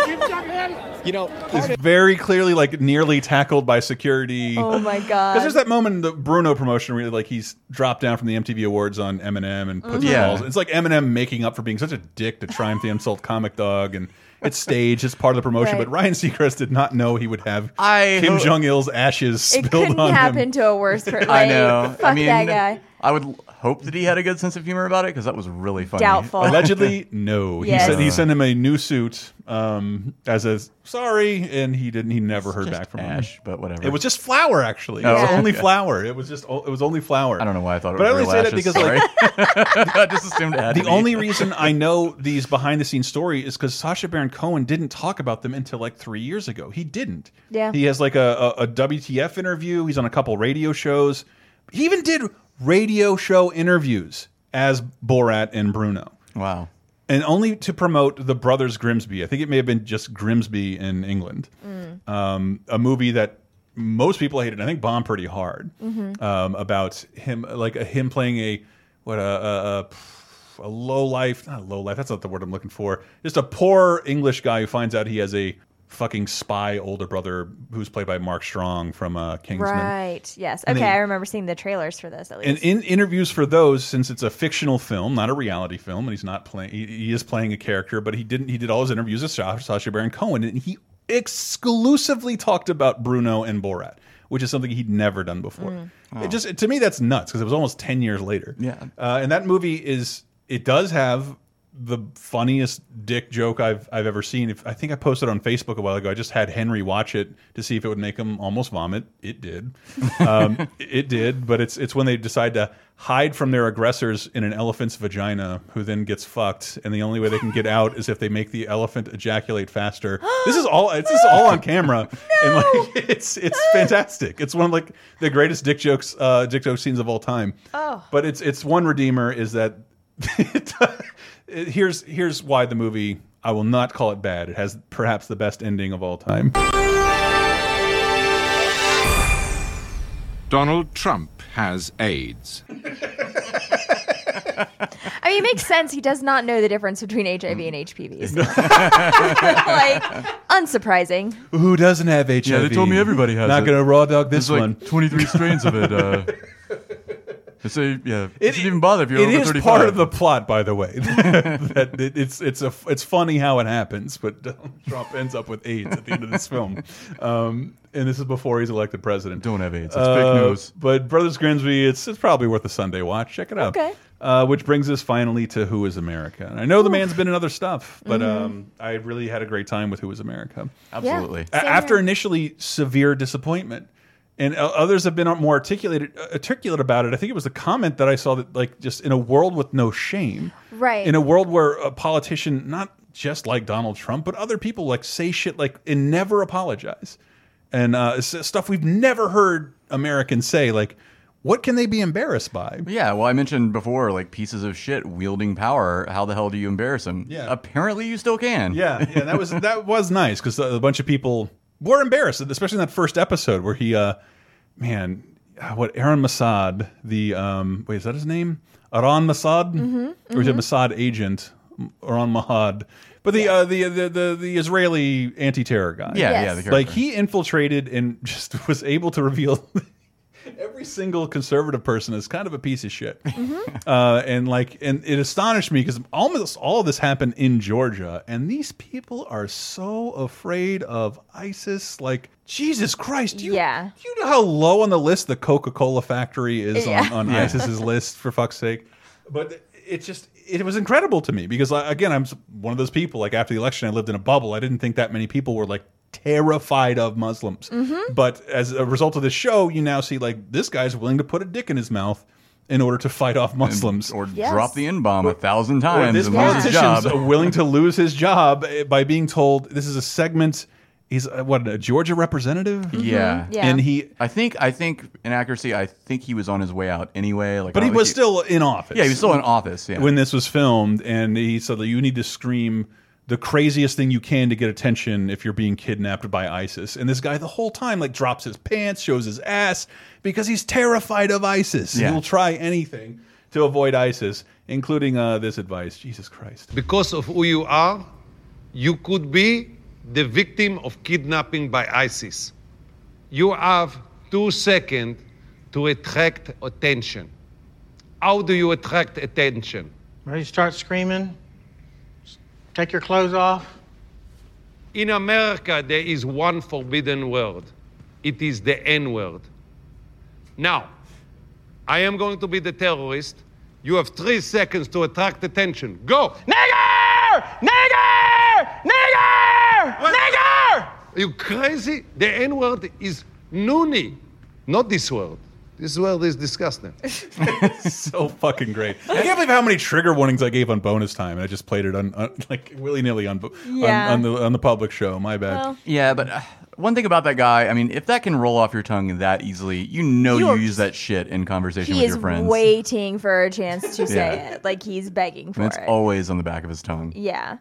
Kim Jong Il. You know, is very clearly like nearly tackled by security. Oh my god. Because there's that moment in the Bruno promotion where like he's dropped down from the MTV Awards on Eminem and puts Mhm. Balls. It's like Eminem making up for being such a dick to try and insult Comic Dog, and it's staged. It's part of the promotion. Right. But Ryan Seacrest did not know he would have I Kim Jong Il's ashes it spilled couldn't on happen to a worse person. I know. Fuck I mean, that guy. I would hope that he had a good sense of humor about it because that was really funny. Doubtful. Allegedly, no. Yes. He said he sent him a new suit um, as a sorry, and he didn't. He never heard back from ash, him. but whatever. It was just flour, actually. It Oh, was Yeah. only flour. It was just. It was only flour. I don't know why I thought it But I was only real say that ashes, because like. I just assumed it had the be. only reason I know these behind the scenes story is because Sacha Baron Cohen didn't talk about them until like three years ago. He didn't. Yeah. He has like a, a, a WTF interview. He's on a couple radio shows. He even did radio show interviews as Borat and Bruno. Wow. And only to promote the Brothers Grimsby. I think it may have been just Grimsby in England. Mm. Um, a movie that most people hated. I think bombed pretty hard Mhm. um, about him, like uh, him playing a what a, a, a a low life, not low life. That's not the word I'm looking for. Just a poor English guy who finds out he has a fucking spy older brother who's played by Mark Strong from uh, Kingsman. Right. Yes. And Okay. they- I remember seeing the trailers for this at least. And in interviews for those, since it's a fictional film, not a reality film, and he's not playing, he, he is playing a character, but he didn't. He did all his interviews with Sacha, Sacha Baron Cohen, and he exclusively talked about Bruno and Borat, which is something he'd never done before. Mm. It just to me that's nuts because it was almost ten years later. Yeah. uh, and that movie is it does have the funniest dick joke I've I've ever seen. If I think I posted on Facebook a while ago, I just had Henry watch it to see if it would make him almost vomit. It did, um, it did. But it's it's when they decide to hide from their aggressors in an elephant's vagina, who then gets fucked, and the only way they can get out is if they make the elephant ejaculate faster. this is all it's this is all on camera, and like it's it's fantastic. It's one of like the greatest dick jokes uh, dick joke scenes of all time. Oh. But it's it's one redeemer is that here's here's why the movie I will not call it bad. It has perhaps the best ending of all time. Donald Trump has AIDS. I mean, it makes sense. He does not know the difference between HIV and HPV. so- like, unsurprising. Who doesn't have HIV? Yeah, they told me everybody has Not it. Not gonna raw dog this There's one. like 23 strains of it. Uh, they say, yeah, it doesn't even bother if you're It over is 35. part of the plot, by the way. that it, it's it's a it's funny how it happens, but Donald Trump ends up with AIDS at the end of this film, um, and this is before he's elected president. Don't have AIDS. That's fake news. But Brothers Grimsby, it's it's probably worth a Sunday watch. Check it out. Okay. Uh, which brings us finally to Who Is America. And I know the man's been in other stuff, but Mhm. um, I really had a great time with Who Is America. Absolutely. A- after initially severe disappointment. And uh, others have been more articulated, uh, articulate about it. I think it was a comment that I saw that, like, just in a world with no shame, Right. in a world where a politician, not just like Donald Trump, but other people, like, say shit like and never apologize, and uh, stuff we've never heard Americans say. Like, what can they be embarrassed by? Yeah, well, I mentioned before, like pieces of shit wielding power. How the hell do you embarrass them? Yeah. apparently you still can. Yeah, yeah, that was that was nice because a bunch of people were embarrassed, especially in that first episode where he, uh, man, uh, what Aaron Mossad, the um, wait, is that his name? Aran Mossad, Mhm, or is it mhm. Mossad agent? Aran Mahad, but the, uh, the the the the Israeli anti-terror guy. Yeah, yeah, the like he infiltrated and just was able to reveal. Every single conservative person is kind of a piece of shit, uh, and like, and it astonished me because almost all of this happened in Georgia, and these people are so afraid of ISIS. Like, Jesus Christ, you, Yeah. you know how low on the list the Coca Cola factory is Yeah. on, on Yeah. ISIS's list? For fuck's sake, but it's just it was incredible to me because again, I'm one of those people. Like after the election, I lived in a bubble. I didn't think that many people were like terrified of Muslims. Mhm. But as a result of this show, you now see like this guy's willing to put a dick in his mouth in order to fight off Muslims or drop the N bomb a thousand or times this and lose his politician's job. willing to lose his job eh, by being told this is a segment. He's uh, what a Georgia representative. Yeah. and he. I think. I think in accuracy, I think he was on his way out anyway. Like, But he was think still in office. Yeah, he was still in office. Yeah. when this was filmed, and he said that you need to scream the craziest thing you can to get attention if you're being kidnapped by ISIS. And this guy, the whole time, like drops his pants, shows his ass because he's terrified of ISIS. Yeah. He'll try anything to avoid ISIS, including uh, this advice. Jesus Christ. Because of who you are, you could be the victim of kidnapping by ISIS. You have two seconds to attract attention. How do you attract attention? Ready to start screaming? Take your clothes off? In America, there is one forbidden word. It is the N word. Now, I am going to be the terrorist. You have three seconds to attract attention. Go! Nigger! Nigger! Nigger! Nigger! Are you crazy? The N word is noonie, not this word. This word is disgusting. so fucking great. I can't believe how many trigger warnings I gave on bonus time, and I just played it on, on like willy nilly on, Yeah. on on the on the public show. My bad. yeah, but uh, one thing about that guy, I mean, if that can roll off your tongue that easily, you know you You're- use that shit in conversation He with is your friends. waiting for a chance to say Yeah. it. Like he's begging for and it's it. always on the back of his tongue. yeah.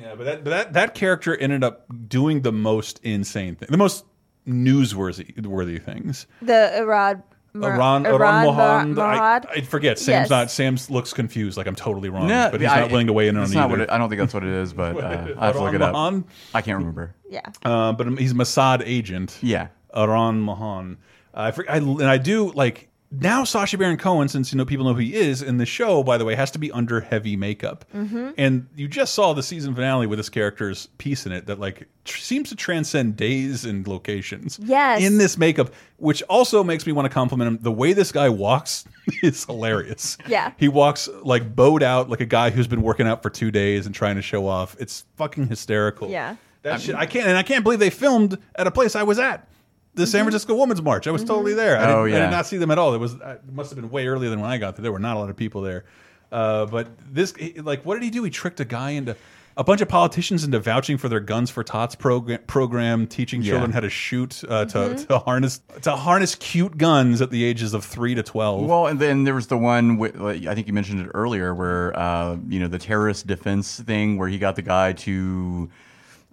Yeah, but that but that that character ended up doing the most insane thing, the most newsworthy worthy things. The Arad. Mur- Iran, Iran Iran Mur- Mohan, I, I forget. Sam's Yes. not. Sam's looks confused, like I'm totally wrong, No, but he's I- not willing to weigh in on it's it not either. what it- I don't think that's what it is, but uh, I have to look Iran it up. Mohan? I can't remember. Yeah. Uh, but he's a Mossad agent. Yeah. Aran Mahan. I, for- I and I do like now Sacha Baron Cohen, since you know people know who he is in the show. By the way, has to be under heavy makeup. Mhm. And you just saw the season finale with this character's piece in it that like tr seems to transcend days and locations. Yes. In this makeup, which also makes me want to compliment him. The way this guy walks is hilarious. Yeah. He walks like bowed out, like a guy who's been working out for two days and trying to show off. It's fucking hysterical. Yeah. That shit, I can't, and I can't believe they filmed at a place I was at, the San Francisco Women's March. I was totally there. I, didn't, Oh, I did not see them at all. It was, uh, it must have been way earlier than when I got there. There were not a lot of people there. Uh, but this, like, what did he do? He tricked a guy into a bunch of politicians into vouching for their Guns for Tots program, program teaching Yeah. children how to shoot, uh, to, Mm-hmm. to harness, to harness cute guns at the ages of three to twelve. Well, and then there was the one wi- like, I think you mentioned it earlier, where uh, you know the terrorist defense thing, where he got the guy to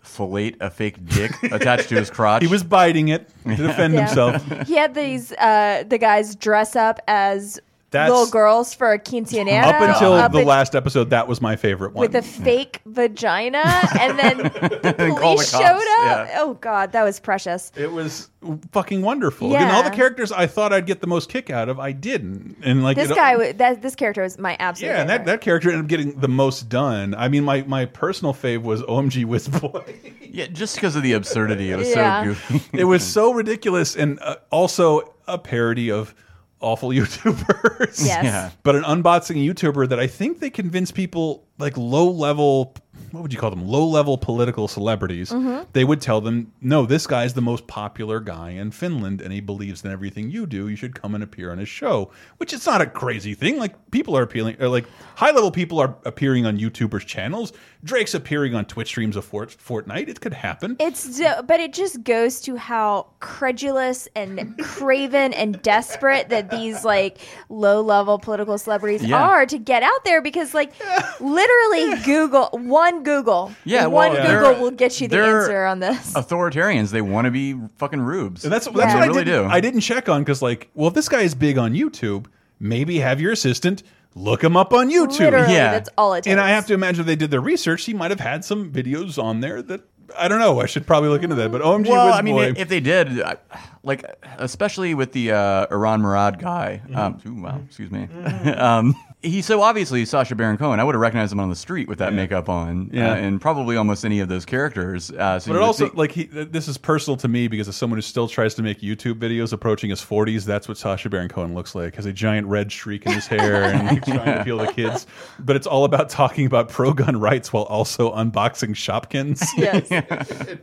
fillet a fake dick attached to his crotch. he was biting it to defend Yeah. himself. He had these uh the guys dress up as That's- little girls for a quinceanera Up until up the in- last episode, that was my favorite one. with a fake vagina and then the And call the police cops, showed up. yeah. Oh god, that was precious. It was fucking wonderful. And all the Yeah. characters I thought I'd get the most kick out of, I didn't. And like this it- guy wa- that this character was my absolute yeah, and that, that character ended up getting the most done. I mean, my my personal fave was OMG Whizboy. yeah, just because of the absurdity, it was Yeah. so goofy. it was so ridiculous, and uh, also a parody of awful YouTubers. Yes. Yeah. But an unboxing YouTuber that I think they convince people like low level. What would you call them? Low level political celebrities. Mhm. They would tell them, "No, this guy's the most popular guy in Finland, and he believes in everything you do. You should come and appear on his show." Which is not a crazy thing. Like people are appealing, or like high level people are appearing on YouTubers' channels. Drake's appearing on Twitch streams of Fort Fortnite. It could happen. It's but it just goes to how credulous and craven and desperate that these like low level political celebrities Yeah. are to get out there because like literally Google one Google Yeah, one well, Google they're- will get you the they're answer on this. Authoritarians, they want to be fucking rubes. And that's that's they what I really didn't, do. I didn't check on because like, well, if this guy is big on YouTube, maybe have your assistant look him up on YouTube. Literally, Yeah. that's all it And I have to imagine if they did their research, he might have had some videos on there that I don't know. I should probably look into that. But OMG, well, I mean, Boy, if they did, I- like especially with the uh, Iran Murad guy. Mm-hmm. Um, ooh, wow, excuse me. um, He's so obviously Sacha Baron Cohen. I would have recognized him on the street with that makeup on, Yeah. uh, and probably almost any of those characters. Uh, so But it also think- like he. This is personal to me because as someone who still tries to make YouTube videos approaching his 40s, that's what Sacha Baron Cohen looks like. Has a giant red streak in his hair and he's trying to appeal to kids. But it's all about talking about pro gun rights while also unboxing Shopkins. Yes.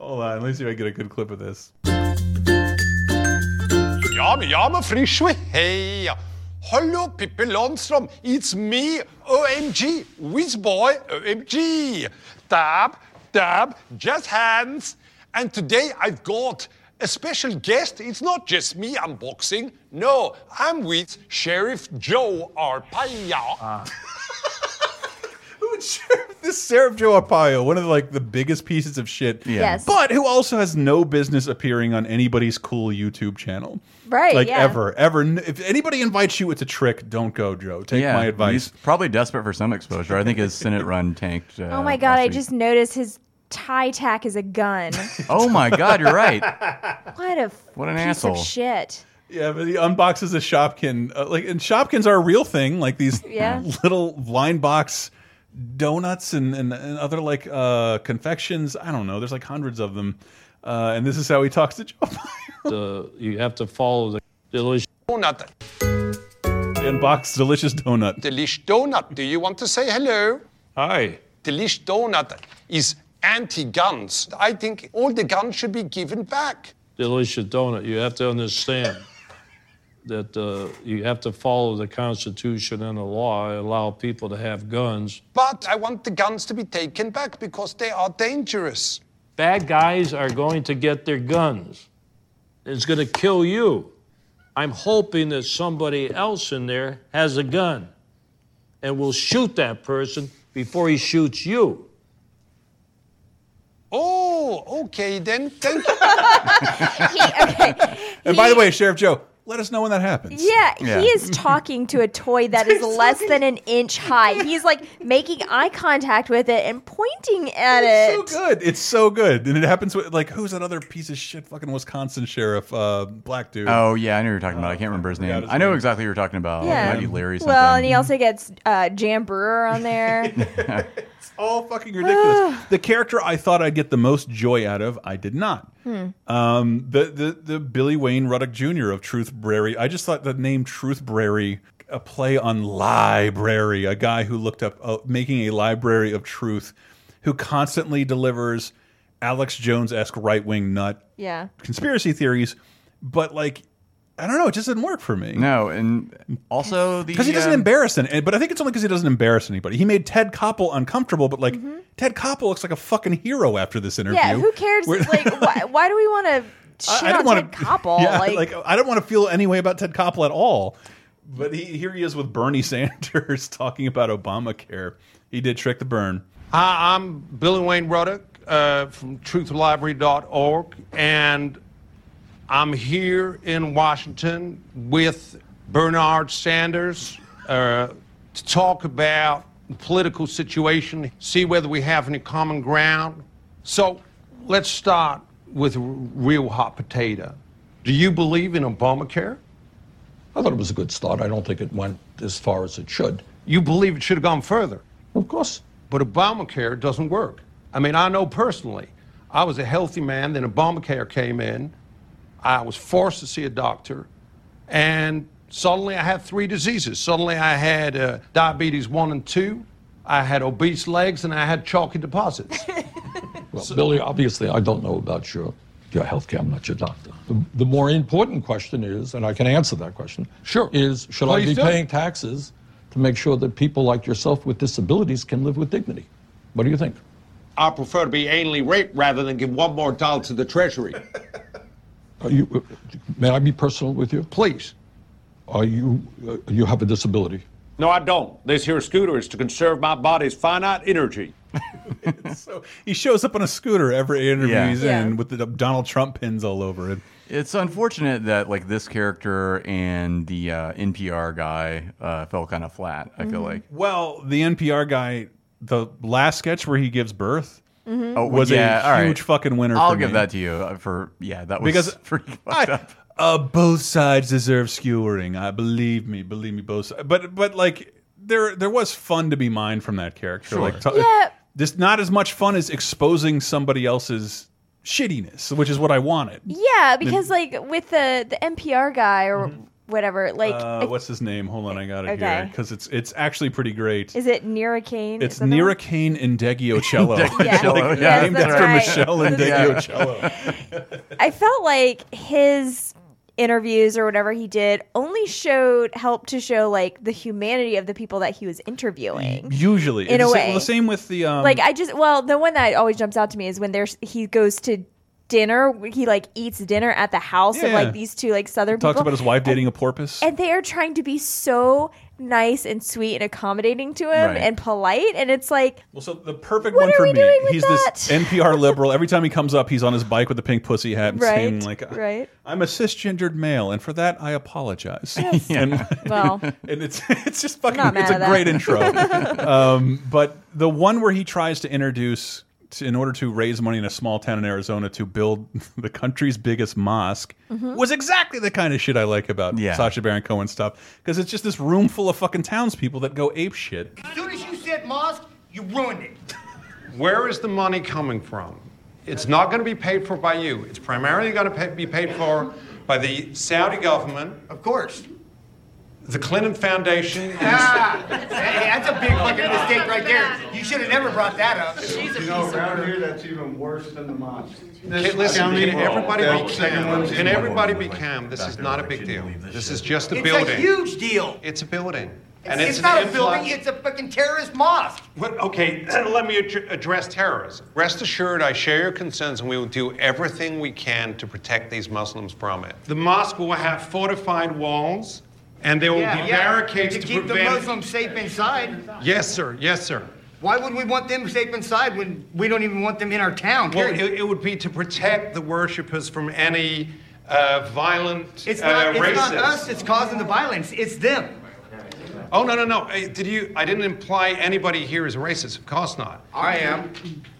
Hold on, let me see if I get a good clip of this. Ja, men ja, men frisch wie hey. Hello, Pippi Lundstrom. It's me, OMG. with boy, OMG. Dab, dab, just hands. And today I've got a special guest. It's not just me unboxing. No, I'm with Sheriff Joe Arpaio. This Sheriff Joe Arpaio, one of the, like the biggest pieces of shit. Yeah. Yes. But who also has no business appearing on anybody's cool YouTube channel. Right, Like yeah. ever, ever. If anybody invites you, it's a trick. Don't go, Joe. Take yeah, my advice. He's probably desperate for some exposure. I think his Senate run tanked. Uh, oh my god, I just noticed his tie tack is a gun. Oh my God, you're right. what a What an piece asshole. of shit. Yeah, but he unboxes a Shopkin. Uh, like, and Shopkins are a real thing. Like these Yeah. little line box donuts and, and, and other like uh, confections. I don't know. There's like hundreds of them. Uh, and this is how he talks to Joe. Uh, you have to follow the delicious. Donut. Unbox delicious donut. Delish Donut. Do you want to say hello? Hi. Delish Donut is anti-guns. I think all the guns should be given back. delicious donut. You have to understand that uh, you have to follow the Constitution and the law, allow people to have guns. But I want the guns to be taken back because they are dangerous. Bad guys are going to get their guns. It's going to kill you. I'm hoping that somebody else in there has a gun and will shoot that person before he shoots you. Oh, okay then. Thank you. Okay. And by the way, Sheriff Joe, let us know when that happens. Yeah, Yeah. he is talking to a toy that is less than an inch high. He's like making eye contact with it and pointing at it. so good. It's so good. And it happens with like who's that other piece of shit fucking Wisconsin sheriff, uh, black dude. Oh yeah, I know who you're talking about. I can't remember his name. his I know name. exactly who you're talking about. Yeah. It might be Larry something. Well, and he also gets uh, Jan Brewer on there. it's all fucking ridiculous. the character I thought I'd get the most joy out of, I did not. Hmm. Um, the the the Billy Wayne Ruddick Jr. of Truth Brary. I just thought the name Truthbrary, a play on library, a guy who looked up uh, making a library of truth, who constantly delivers Alex Jones esque right wing nut yeah. conspiracy theories, but like. I don't know. It just didn't work for me. No, and also the Because he doesn't uh, embarrass any, but I think it's only because he doesn't embarrass anybody. He made Ted Koppel uncomfortable, but like Mm-hmm. Ted Koppel looks like a fucking hero after this interview. Yeah, who cares? Like, why, why do we want to I- shit I on don't wanna- Ted Koppel? Yeah, like, like, I don't want to feel any way about Ted Koppel at all. But he, here he is with Bernie Sanders talking about Obamacare. He did trick the burn. Hi, I'm Billy Wayne Ruddick uh, from truthbrary.org, and I'm here in Washington with Bernard Sanders uh, to talk about the political situation, see whether we have any common ground. So let's start with real hot potato. Do you believe in Obamacare? I thought it was a good start. I don't think it went as far as it should. You believe it should have gone further? Of course. But Obamacare doesn't work. I mean, I know personally, I was a healthy man, then Obamacare came in. I was forced to see a doctor, and suddenly I had three diseases. Suddenly I had uh, diabetes 1 and 2, I had obese legs, and I had chalky deposits. Well, Billy, obviously, I don't know about your, your health care. I'm not your doctor. The, the more important question is, and I can answer that question, sure, is should I be do. paying taxes to make sure that people like yourself with disabilities can live with dignity? What do you think? I prefer to be anally raped rather than give one more dollar to the Treasury. Are you, uh, may I be personal with you? Please. Are you, uh, you have a disability? No, I don't. This here scooter is to conserve my body's finite energy. so he shows up on a scooter every interview Yeah. he's Yeah. in with the Donald Trump pins all over it. It's unfortunate that like this character and the uh, NPR guy uh, fell kind of flat. I Mm-hmm. feel like. Well, the NPR guy, the last sketch where he gives birth Mhm. Oh, was yeah, all a right. huge fucking winner. I'll for give me. that to you uh, for yeah. That was because pretty I- fucked up. Uh, both sides deserve skewering. I believe me, believe me, both sides. But but like there there was fun to be mined from that character. Sure. Like, t- Yeah. this not as much fun as exposing somebody else's shittiness, which is what I wanted. Yeah, because like with the the NPR guy or whatever, like uh, what's his name? Hold on, I got it here because it's it's actually pretty great. is it Nira Cain? It's Is that the one? Nira Cain and Deggiocello. Deggiocello, Like, yeah. named Yes, after that's Michelle and right. Yeah. Deggiocello. I felt like his interviews or whatever he did only showed helped to show like the humanity of the people that he was interviewing. Usually, In It's a the way. well, the same with the um, like I just well, the one that always jumps out to me is when there's he goes to dinner, he like eats dinner at the house of Yeah. like these two like southern people. talks people. about his wife dating a porpoise. and they are trying to be so nice and sweet and accommodating to him Right. and polite and it's like Well, so the perfect one for me. He's that? this NPR liberal. Every time he comes up, he's on his bike with the pink pussy hat and saying right like, right "I'm a cisgendered male, and for that I apologize." Yes. and, Well. and it's it's just fucking. not It's a great intro. um, but the one where he tries to introduce, to, in order to raise money in a small town in Arizona to build the country's biggest mosque, Mhm. was exactly the kind of shit I like about Yeah. Sacha Baron Cohen stuff because it's just this room full of fucking townspeople that go ape shit. As soon as you said mosque, you ruined it. Where is the money coming from? It's not going to be paid for by you. It's primarily going to pay, be paid for by the Saudi government. Of course. The Clinton Foundation. Ah, hey, that's a big fucking mistake right there. You should have never brought that up. She's You know, around here, that's even worse than the mosque. Okay, listen, county can everybody that be calm? Can everybody be calm? This is not a big deal. This is just a building. It's a huge deal. It's a building. It's, And it's not a influx- building, it's a fucking terrorist mosque. What, okay, let me ad- address terrorism. Rest assured, I share your concerns, and we will do everything we can to protect these Muslims from it. The mosque will have fortified walls, and there will yeah, be yeah, barricades to to, keep the. Muslims safe inside. Yes, sir. Yes, sir. Why would we want them safe inside when we don't even want them in our town? Well, it, it would be to protect the worshippers from any uh, violent It's uh, not, it's racists. not us that's causing the violence. It's them. Oh no no no! Uh, Did you? I didn't imply anybody here is racist. Of course not. I am.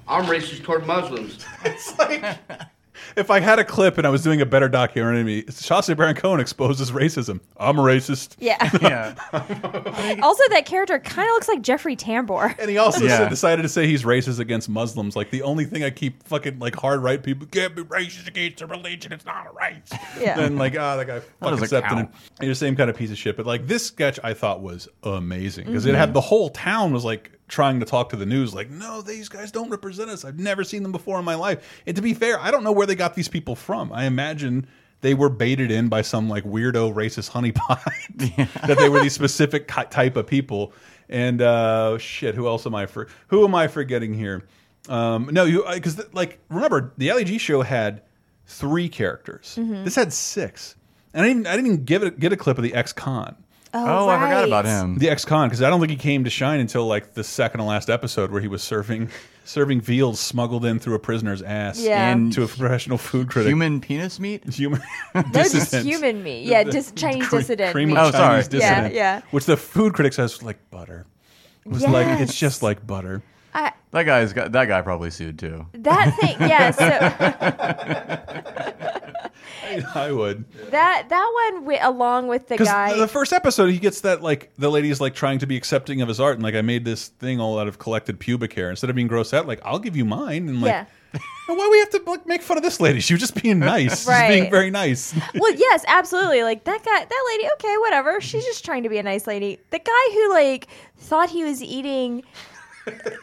I'm racist toward Muslims. If I had a clip and I was doing a better documentary, Sacha Baron Cohen exposes racism. I'm a racist. yeah. Yeah. also that character kind of looks like Jeffrey Tambor And he also Yeah. said, decided to say he's racist against Muslims. Like the only thing I keep fucking like hard right people can't be racist against a religion. It's not a race. Yeah. And like, ah, that guy fucking doesn't accepted count. it. He's the same kind of piece of shit. But like this sketch, I thought was amazing because Mm-hmm. it had the whole town was like trying to talk to the news. Like, no, these guys don't represent us. I've never seen them before in my life. And to be fair, I don't know where they got these people from. I imagine. They were baited in by some like weirdo racist honeypot that they were these specific type of people. And uh, shit, who else am I for? Who am I forgetting here? Um, no, you because like remember the Ali G show had three characters. Mhm. This had six, and I didn't I didn't even give it get a clip of the ex con. Oh, Oh, I forgot about him. The ex con because I don't think he came to shine until like the second to last episode where he was serving serving veals smuggled in through a prisoner's ass Yeah. And to a professional food critic. Human penis meat? human No, just human meat. Yeah, dis- Chinese Cre- dissident. Cream meat. of Oh, sorry. Chinese Yeah, dissident. yeah. yeah. Which the food critic says like butter. It was like it's just like butter. I, That guy's got that guy probably sued too. that thing, yeah. So I would. that that one wi- along with the guy. the first episode, he gets that like the lady's like trying to be accepting of his art, and like I made this thing all out of collected pubic hair. Instead of being gross out, like I'll give you mine, and like yeah. why we have to like make fun of this lady? She was just being nice, She's being very nice. well, yes, absolutely. Like that guy, that lady. Okay, whatever. She's just trying to be a nice lady. The guy who like thought he was eating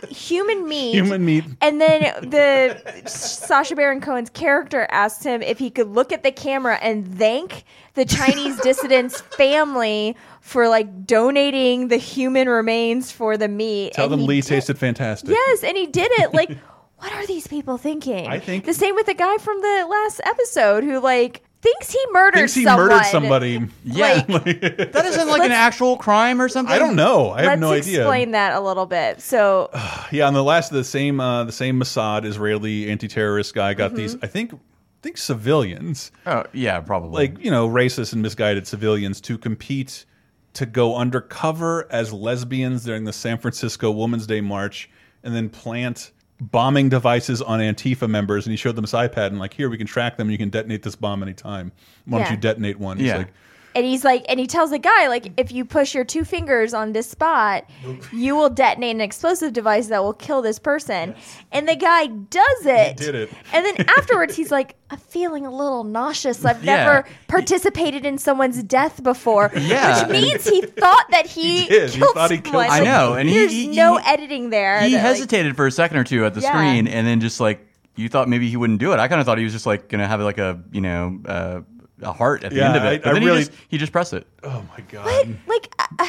human meat. Human meat. And then the Sacha Baron Cohen's character asked him if he could look at the camera and thank the Chinese dissident's family for like donating the human remains for the meat. Tell And them Lee did- tasted fantastic. Yes, and he did it. Like, what are these people thinking? I think- the same with the guy from the last episode who like thinks he murdered Thinks he someone. murdered somebody. Yeah. Like, That isn't like an actual crime or something? I don't know. I have let's no idea. explain that a little bit. So, Yeah, on the last of the same uh, the same Mossad Israeli anti-terrorist guy got these. Mm-hmm. I think I think civilians. Oh, yeah, probably. like you know racist and misguided civilians to compete to go undercover as lesbians during the San Francisco Women's Day March and then plant bombing devices on Antifa members and he showed them his iPad and like here we can track them you can detonate this bomb anytime why don't Yeah. you detonate one he's Yeah. like and he's like, and he tells the guy like, if you push your two fingers on this spot, you will detonate an explosive device that will kill this person. And the guy does it. did it. And then afterwards, he's like, I'm feeling a little nauseous. I've Yeah. never participated in someone's death before. Yeah. Which means he thought that he, He did. He killed thought he killed someone. I know, and he- there's he- no he- editing there. he that, like- hesitated for a second or two at the Yeah. screen, and then just like you thought maybe he wouldn't do it. I kind of thought he was just like gonna have like a you know uh, a heart at the Yeah, end of it, I- but I then really- he just he just pressed it. Oh my god. What? like, uh,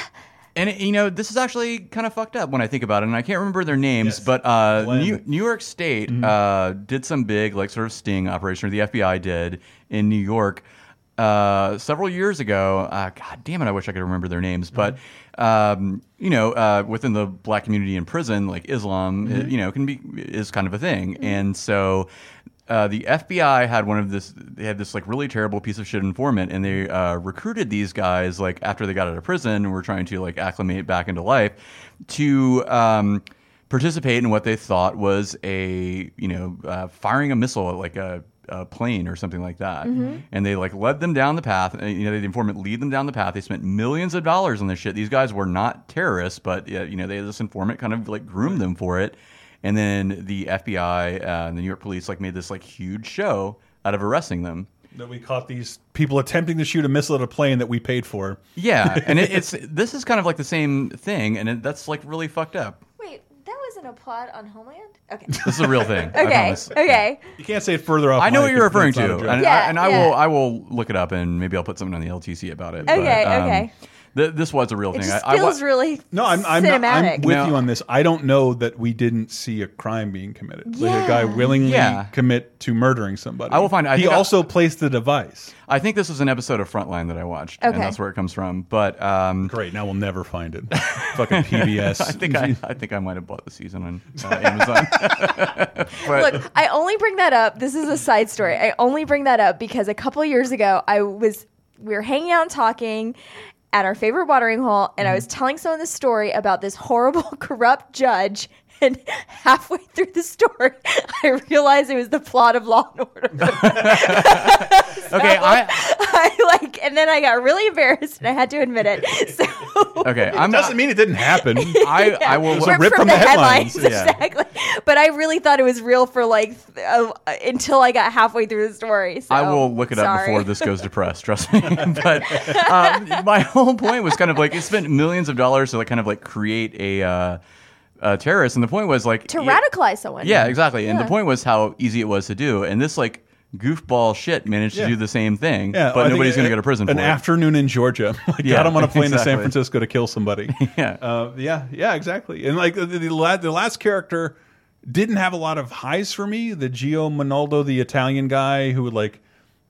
And you know, this is actually kind of fucked up when I think about it, and I can't remember their names, but uh, New, New York State Mm-hmm. uh, did some big, like, sort of sting operation, or the FBI did in New York uh, several years ago. Uh, God damn it, I wish I could remember their names, but Mm-hmm. um, you know, uh, within the black community in prison, like Islam, Mm-hmm. uh, you know, can be is kind of a thing, and so. Uh, the FBI had one of this. They had this like really terrible piece of shit informant, and they uh, recruited these guys like after they got out of prison and were trying to like acclimate back into life to um, participate in what they thought was a you know uh, firing a missile at like a, a plane or something like that. Mhm. And they like led them down the path. You know, the informant lead them down the path. They spent millions of dollars on this shit. These guys were not terrorists, but you know, they had this informant kind of like groomed them for it. And then the FBI uh, and the New York police like made this like huge show out of arresting them. That we caught these people attempting to shoot a missile at a plane that we paid for. Yeah, and it, it's this is kind of like the same thing, and it, that's like really fucked up. wait, that wasn't a plot on Homeland? Okay. This is a real thing. Okay. promise. Okay. You can't say it further off. I know what you're referring to, and, Yeah, I, and I will I will look it up, and maybe I'll put something on the LTC about it. Okay, but, um, okay. Th- this was a real It thing. just I, I wa- feels really No, I'm I'm, not, I'm with No. you on this. I don't know that we didn't see a crime being committed. Like a guy willingly Yeah. commit to murdering somebody. I will find- I he think I- also placed the device. I think this was an episode of Frontline that I watched, Okay. and that's where it comes from. But um, Great. Now we'll never find it. Fucking PBS. I think I, I think I might have bought the season on uh, Amazon. But- Look, I only bring that up. This is a side story. I only bring that up because a couple years ago, I was we were hanging out and talking at our favorite watering hole, and I was mm-hmm. telling someone the story about this horrible, corrupt judge. And halfway through the story, I realized it was the plot of Law and Order. okay, I I like, and then I got really embarrassed, and I had to admit it. So okay. I'm doesn't mean it didn't happen. I I will was a rip from the headlines. Yeah. exactly. But I really thought it was real for like uh, until I got halfway through the story. So, I will look it up before this goes to press. Trust me. but um, my whole point was kind of like it spent millions of dollars to like kind of like create a, uh, a terrorist, and the point was like to it- radicalize someone. Yeah, exactly. And the Yeah. point was how easy it was to do, and this like goofball shit managed Yeah. to do the same thing, Yeah, but I think nobody's going to a- go to prison An for it. afternoon in Georgia. like, Yeah, got him on a plane to San exactly. Francisco to kill somebody. Yeah. Uh, yeah, yeah, exactly. And like the, the, la- the last character didn't have a lot of highs for me. The Gio Monaldo, the Italian guy who would like.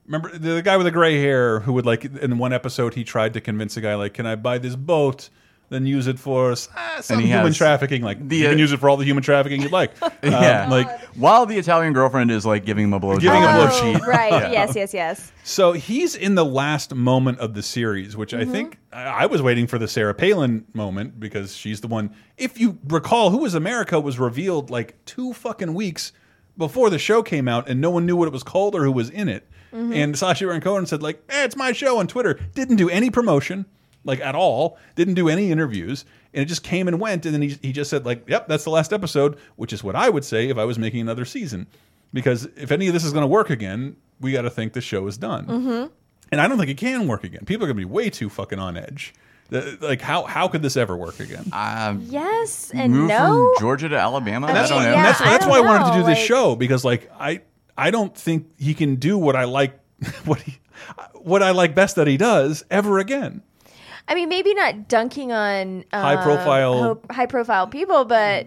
Remember the, the guy with the gray hair who would like in one episode he tried to convince a guy like, "Can I buy this boat?" Then use it for ah, some he human has trafficking. Like the, you can uh, use it for all the human trafficking you'd like. Um, yeah, like while the Italian girlfriend is like giving him a blowjob, Giving a on blow the sheet. sheet. Oh, Right. Yeah. Yes. Yes. Yes. So he's in the last moment of the series, which I Mhm. think I I was waiting for the Sarah Palin moment because she's the one. If you recall, Who Was America was revealed like two fucking weeks before the show came out, and no one knew what it was called or who was in it. Mhm. And Sacha Baron Cohen said like, eh, "It's my show" on Twitter. Didn't do any promotion, like at all. Didn't do any interviews, and it just came and went. And then he he just said like, "Yep, that's the last episode," which is what I would say if I was making another season. Because if any of this is going to work again, we got to think the show is done. Mm-hmm. And I don't think it can work again. People are going to be way too fucking on edge. Like how how could this ever work again? Um, Yes and move no. from Georgia to Alabama. I I, that's don't why, that's, I that's don't I wanted to do this like- show because like I I don't think he can do what I like what he what I like best that he does ever again. I mean, maybe not dunking on uh, High profile- high profile people, but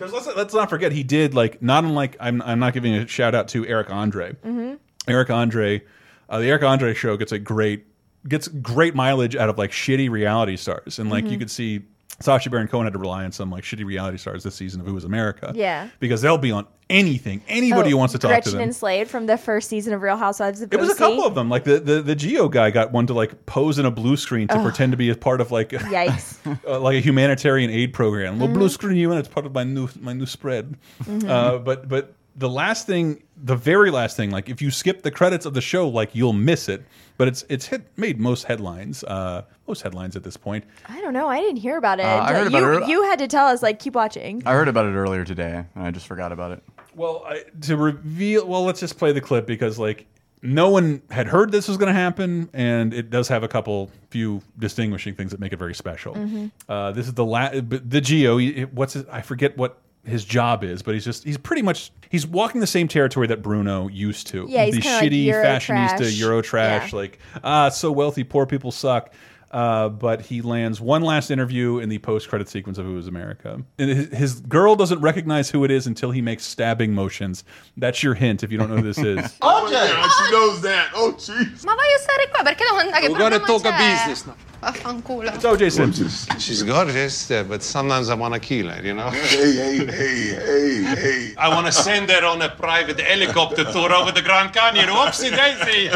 let's let's not forget he did like not unlike I'm I'm not giving a shout out to Eric Andre. Mhm. Eric Andre, uh, the Eric Andre show gets a great gets great mileage out of like shitty reality stars, and like you Mhm. could see Sacha Baron Cohen had to rely on some like shitty reality stars this season of Who Was America. Yeah. because they'll be on anything. Anybody Oh, who wants to talk Gretchen to them. and Slade from the first season of Real Housewives of It was a couple of them. Like the, the the Gio guy got one to like pose in a blue screen to pretend to be a part of like Yikes. uh, like a humanitarian aid program. We'll blue Mhm. screen you, and it's part of my new my new spread. Mhm. Uh, but but the last thing, the very last thing, like if you skip the credits of the show, like you'll miss it. But it's it's hit made most headlines, uh, most headlines at this point. I don't know. I didn't hear about it. Uh, I heard you, it. you had to tell us like keep watching. I heard about it earlier today, and I just forgot about it. Well, I, to reveal, well, let's just play the clip because like no one had heard this was going to happen, and it does have a couple few distinguishing things that make it very special. Mm-hmm. Mhm. Uh, this is the la the Gio. What's his, I forget what his job is, but he's just he's pretty much he's walking the same territory that Bruno used to. Yeah, he's the kinda like shitty Euro fashionista trash. Euro trash, Yeah. like ah, so wealthy, poor people suck. Uh, but he lands one last interview in the post-credit sequence of Who Is America. And his, his girl doesn't recognize who it is until he makes stabbing motions. That's your hint if you don't know who this is. Oh, she knows that. Oh, jeez. Ma voglio stare qua perché devo andare? We're gonna talk a business now. Vaffanculo. It's O.J. Simpson. She's gorgeous, but sometimes I want to kill her, you know? Hey, hey, hey, hey, hey. I want to send her on a private helicopter tour over the Grand Canyon. Oopsie daisy.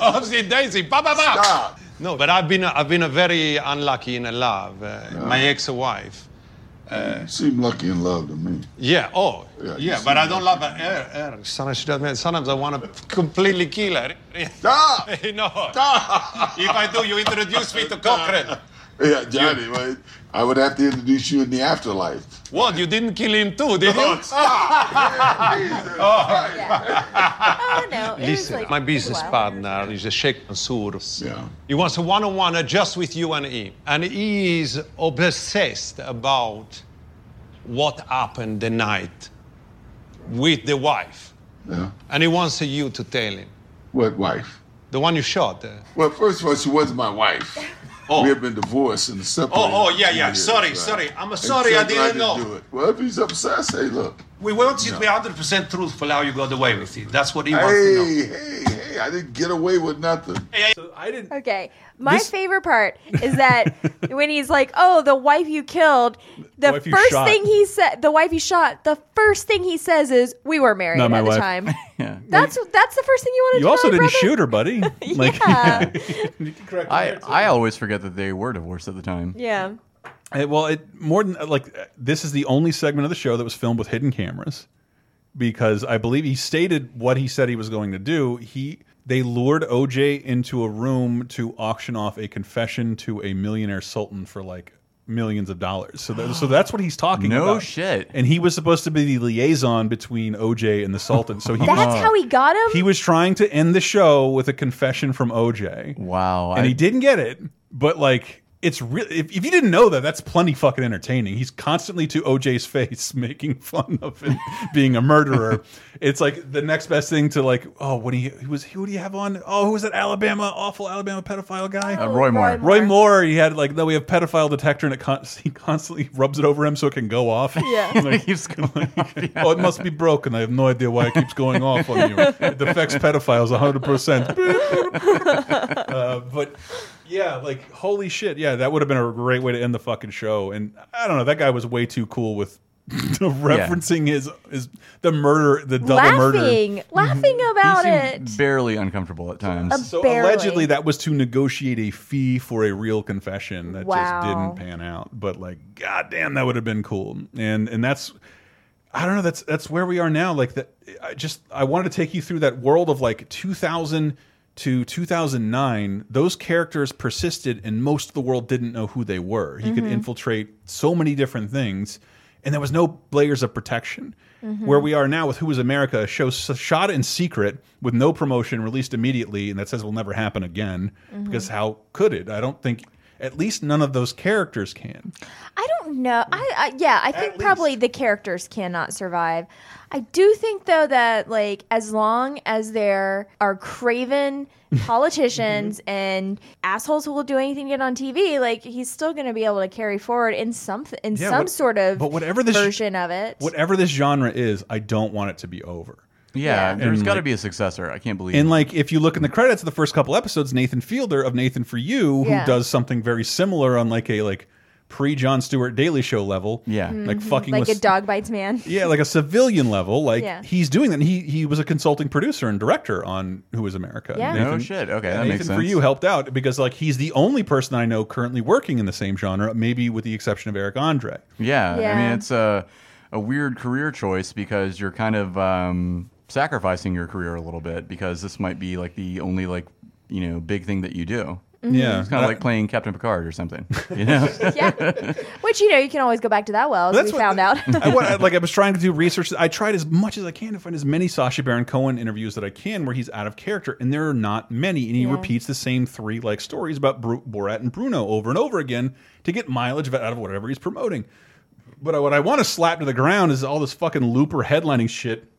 Oopsie daisy. Ba, ba, ba. Stop. No, but I've been, I've been a very unlucky in love. Uh, My ex-wife. you seem lucky in love to me. Yeah, oh, Yeah, yeah, but I don't love her. her. Sometimes she doesn't. Sometimes I want to completely kill her. Stop! no. if I do, you introduce me to Cochran. Yeah, Johnnie, man. I would have to introduce you in the afterlife. What? You didn't kill him too, did you? Oh, stop. Oh no, it Listen, like my business wow. partner is a Sheikh Mansour. Yeah. He wants a one-on-one just with you and him. And he is obsessed about what happened the night with the wife. Yeah. And he wants you to tell him. What wife? The one you shot. uh, Well, first of all, she wasn't my wife. Oh. We have been divorced and separated. Oh, oh, yeah, yeah. years, Sorry, right? sorry. I'm sorry, I didn't know. do it. Well, if he's upset, say, look. We want you to be 100% truthful how you got away with it. That's what he wants to know. Hey, hey, hey, I didn't get away with nothing. I didn't. Okay. My This- favorite part is that when he's like, "Oh, the wife you killed," the, wife you first shot. thing he said, the wife you shot, the first thing he says is, "We were married Not my at the wife." time." Yeah. That's that's the first thing you want to. You also tell didn't brother? shoot her, buddy. Like, Yeah. I I always forget that they were divorced at the time. Yeah. Uh, well, it more than like this is the only segment of the show that was filmed with hidden cameras because I believe he stated what he said he was going to do. He they lured OJ into a room to auction off a confession to a millionaire sultan for like millions of dollars. So that, so that's what he's talking No about. No shit. And he was supposed to be the liaison between OJ and the sultan. So he That's how he got him. he was trying to end the show with a confession from OJ. Wow. And I- he didn't get it. But like it's really if, if you didn't know that, that's plenty fucking entertaining. He's constantly to OJ's face making fun of him being a murderer. it's like the next best thing to like, oh, when he, he was who do you have on? Oh, who was that Alabama awful Alabama pedophile guy? Uh, Roy Moore. Roy Moore. He had like no, we have pedophile detector, and it con he constantly rubs it over him so it can go off. Yeah. like, keeps going oh, it must be broken. I have no idea why it keeps going off on you. It affects pedophiles 100%. uh, but yeah, like, holy shit. Yeah, that would have been a great way to end the fucking show. And I don't know, that guy was way too cool with referencing his, his, the murder, the double murder. laughing, mm-hmm. laughing about it. barely uncomfortable at times. Uh, so Barely. allegedly, that was to negotiate a fee for a real confession that Wow. just didn't pan out. But like, goddamn, that would have been cool. And and that's, I don't know. That's that's where we are now. Like that. I just I wanted to take you through that world of like 2000 to 2009. Those characters persisted, and most of the world didn't know who they were. He could Mhm. infiltrate so many different things, and there was no layers of protection. Mhm. Where we are now with Who is America, a show shot in secret with no promotion, released immediately, and that says will never happen again. Mhm. Because how could it? I don't think. At least none of those characters can. I don't know. I, I yeah, I think probably the characters cannot survive. I do think though that like as long as there are craven politicians mm-hmm. and assholes who will do anything to get on TV, like he's still going to be able to carry forward in some in Yeah, some what- sort of but whatever this- version of it. Whatever this genre is, I don't want it to be over. Yeah, And, there's got to like- be a successor. I can't believe. It. And like, if you look in the credits of the first couple episodes, Nathan Fielder of Nathan for You, who Yeah. does something very similar on like a like pre Jon Stewart Daily Show level. Yeah, like Mhm. fucking like with a dog bites man. Yeah, like a civilian level. Like Yeah. he's doing that. And he he was a consulting producer and director on Who Is America. Yeah. No shit. Okay, that Nathan makes for you helped out because like he's the only person I know currently working in the same genre, maybe with the exception of Eric Andre. Yeah, I mean it's uh a weird career choice because you're kind of um, sacrificing your career a little bit because this might be like the only like you know big thing that you do. Mhm. Yeah. it's kind of like playing Captain Picard or something. You know? Yeah, which you know you can always go back to that well as That's we what- found out. I, wa- like I was trying to do research. I tried as much as I can to find as many Sacha Baron Cohen interviews that I can where he's out of character, and there are not many. And he Yeah. repeats the same three like stories about Bru Borat and Bruno over and over again to get mileage out of whatever he's promoting. But what I want to slap to the ground is all this fucking Looper headlining shit.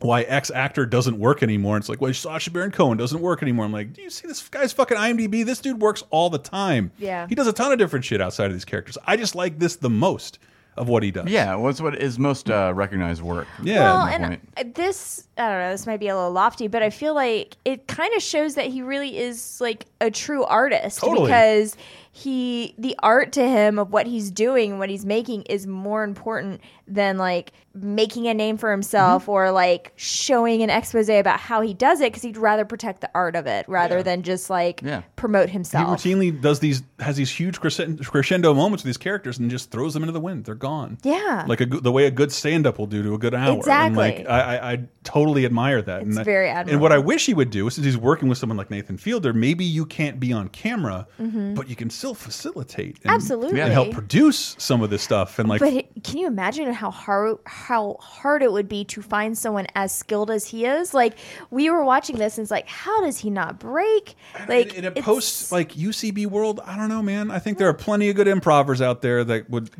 Why X actor doesn't work anymore? It's like, why Sacha Baron Cohen doesn't work anymore? I'm like, do you see this guy's fucking IMDb? This dude works all the time. Yeah. he does a ton of different shit outside of these characters. I just like this the most of what he does. yeah, well, what is most uh, recognized work. well, at and point. this I don't know. This might be a little lofty, but I feel like it kind of shows that he really is like a true artist Totally. because he the art to him of what he's doing, what he's making, is more important than like making a name for himself Mm-hmm. or like showing an expose about how he does it because he'd rather protect the art of it rather than just like Yeah. promote himself. He routinely does these has these huge crescendo, moments with these characters and just throws them into the wind. They're gone. Yeah. like a, the way a good stand up will do to a good hour. And Exactly. like I, I, I totally admire that. and It's I- very And what I wish he would do, since he's working with someone like Nathan Fielder, maybe you can't be on camera, Mhm. but you can still facilitate and, Absolutely. and help produce some of this stuff. And like, but it- can you imagine how hard how hard it would be to find someone as skilled as he is? Like we were watching this, and it's like, how does he not break? Like in a post like UCB world, I don't know, man. I think there are plenty of good improvers out there that would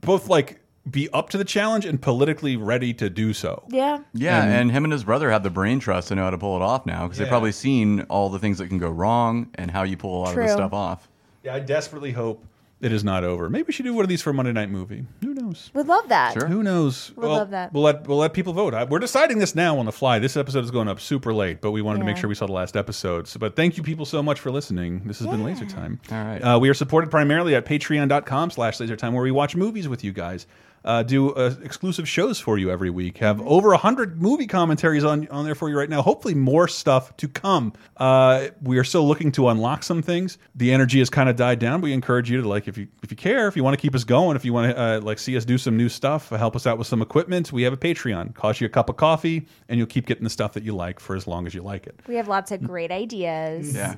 both like be up to the challenge and politically ready to do so. yeah, Yeah, And- and, him and his brother have the brain trust to know how to pull it off now because Yeah. they've probably seen all the things that can go wrong and how you pull a lot of True. this stuff off. Yeah, I desperately hope it is not over. Maybe we should do one of these for a Monday night movie. Who knows? We'd love that. Who knows? We'd love that. We'll let we'll let people vote. I, we're deciding this now on the fly. This episode is going up super late, but we wanted to make sure we saw the last episode. So, but thank you people so much for listening. This has been Laser Time. All right. Uh, we are supported primarily at patreon.com slash laser time where we watch movies with you guys. Uh, do uh, exclusive shows for you every week. Have over 100 movie commentaries on, on there for you right now. Hopefully more stuff to come. Uh, we are still looking to unlock some things. The energy has kind of died down. We encourage you to like, if you if you care, if you want to keep us going, if you want to uh, like see us do some new stuff, help us out with some equipment, we have a Patreon. Cost you a cup of coffee, and you'll keep getting the stuff that you like for as long as you like it. We have lots of great ideas. Yeah.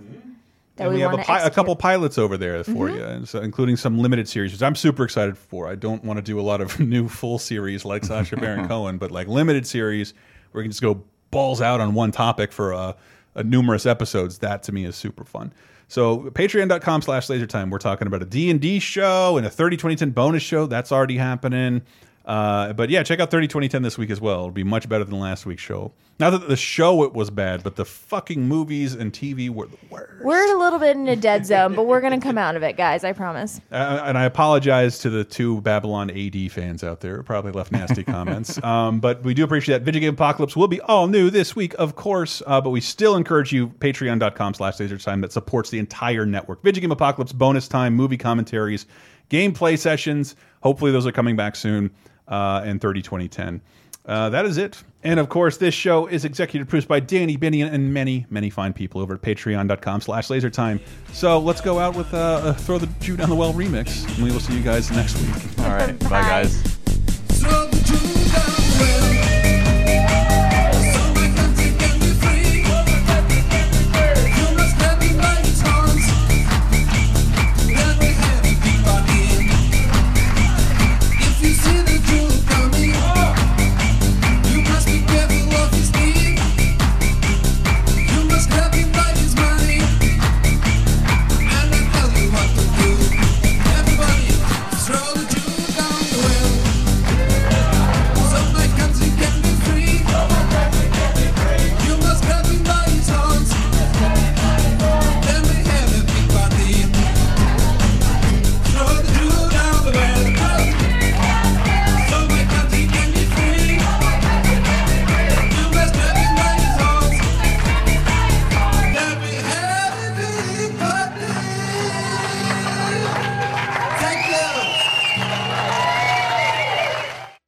That and we, we, have a, pi- a couple pilots over there for Mhm. you, and so including some limited series, which I'm super excited for. I don't want to do a lot of new full series like Sacha Baron Cohen, but like limited series where we can just go balls out on one topic for uh, uh, numerous episodes. That to me is super fun. So patreon.com slash lasertime. We're talking about a D&D show and a 30 2010 bonus show. That's already happening. Uh, but yeah, check out 30 2010 this week as well. It'll be much better than last week's show. Not that the show it was bad, but the fucking movies and TV were the worst. We're a little bit in a dead zone, but we're gonna come out of it, guys. I promise. Uh, and I apologize to the two Babylon AD fans out there who probably left nasty comments. Um, but we do appreciate that. Video Game Apocalypse will be all new this week, of course. Uh, but we still encourage you, patreon.com slash time that supports the entire network. Video Game Apocalypse, bonus time, movie commentaries, gameplay sessions. Hopefully those are coming back soon uh, in 30 2010. Uh, that is it. And of course, this show is executive produced by Danny Binion and many, many fine people over at patreon.com slash lasertime. So let's go out with uh, a Throw the Jew Down the Well remix, and we will see you guys next week. All right. Bye, guys.